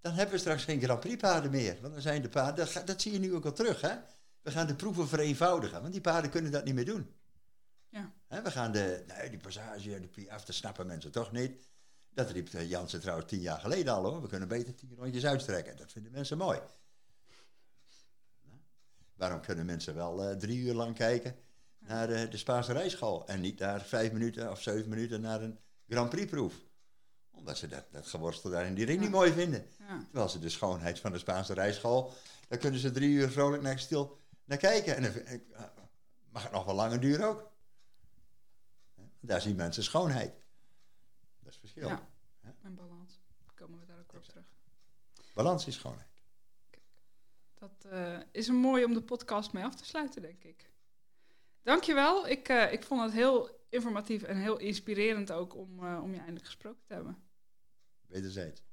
dan hebben we straks geen Grand Prix paarden meer. Want dan zijn de paarden, dat zie je nu ook al terug, hè? We gaan de proeven vereenvoudigen, want die paarden kunnen dat niet meer doen. Ja. We gaan de, nee, die passage en de piaf, dat snappen mensen toch niet. Dat riep eh, Jansen trouwens tien jaar geleden al, hoor. We kunnen beter tien rondjes uitstrekken. Dat vinden mensen mooi. Nou, waarom kunnen mensen wel eh, drie uur lang kijken naar eh, de Spaanse rijschool en niet naar vijf minuten of zeven minuten naar een Grand Prix proef? Omdat ze dat, dat geworstel daar in die ring Ja. niet mooi vinden. Ja. Terwijl ze de schoonheid van de Spaanse rijschool, daar kunnen ze drie uur vrolijk naar stil naar kijken. En eh, mag het nog wel langer duren ook. Daar zien mensen schoonheid. Dat is het verschil. Ja. En balans. Komen we daar ook op terug. Balans is schoonheid. Dat eh, is een mooi om de podcast mee af te sluiten, denk ik. Dankjewel. Ik, eh ik vond het heel informatief en heel inspirerend ook om, om je eindelijk gesproken te hebben. Wederzijds.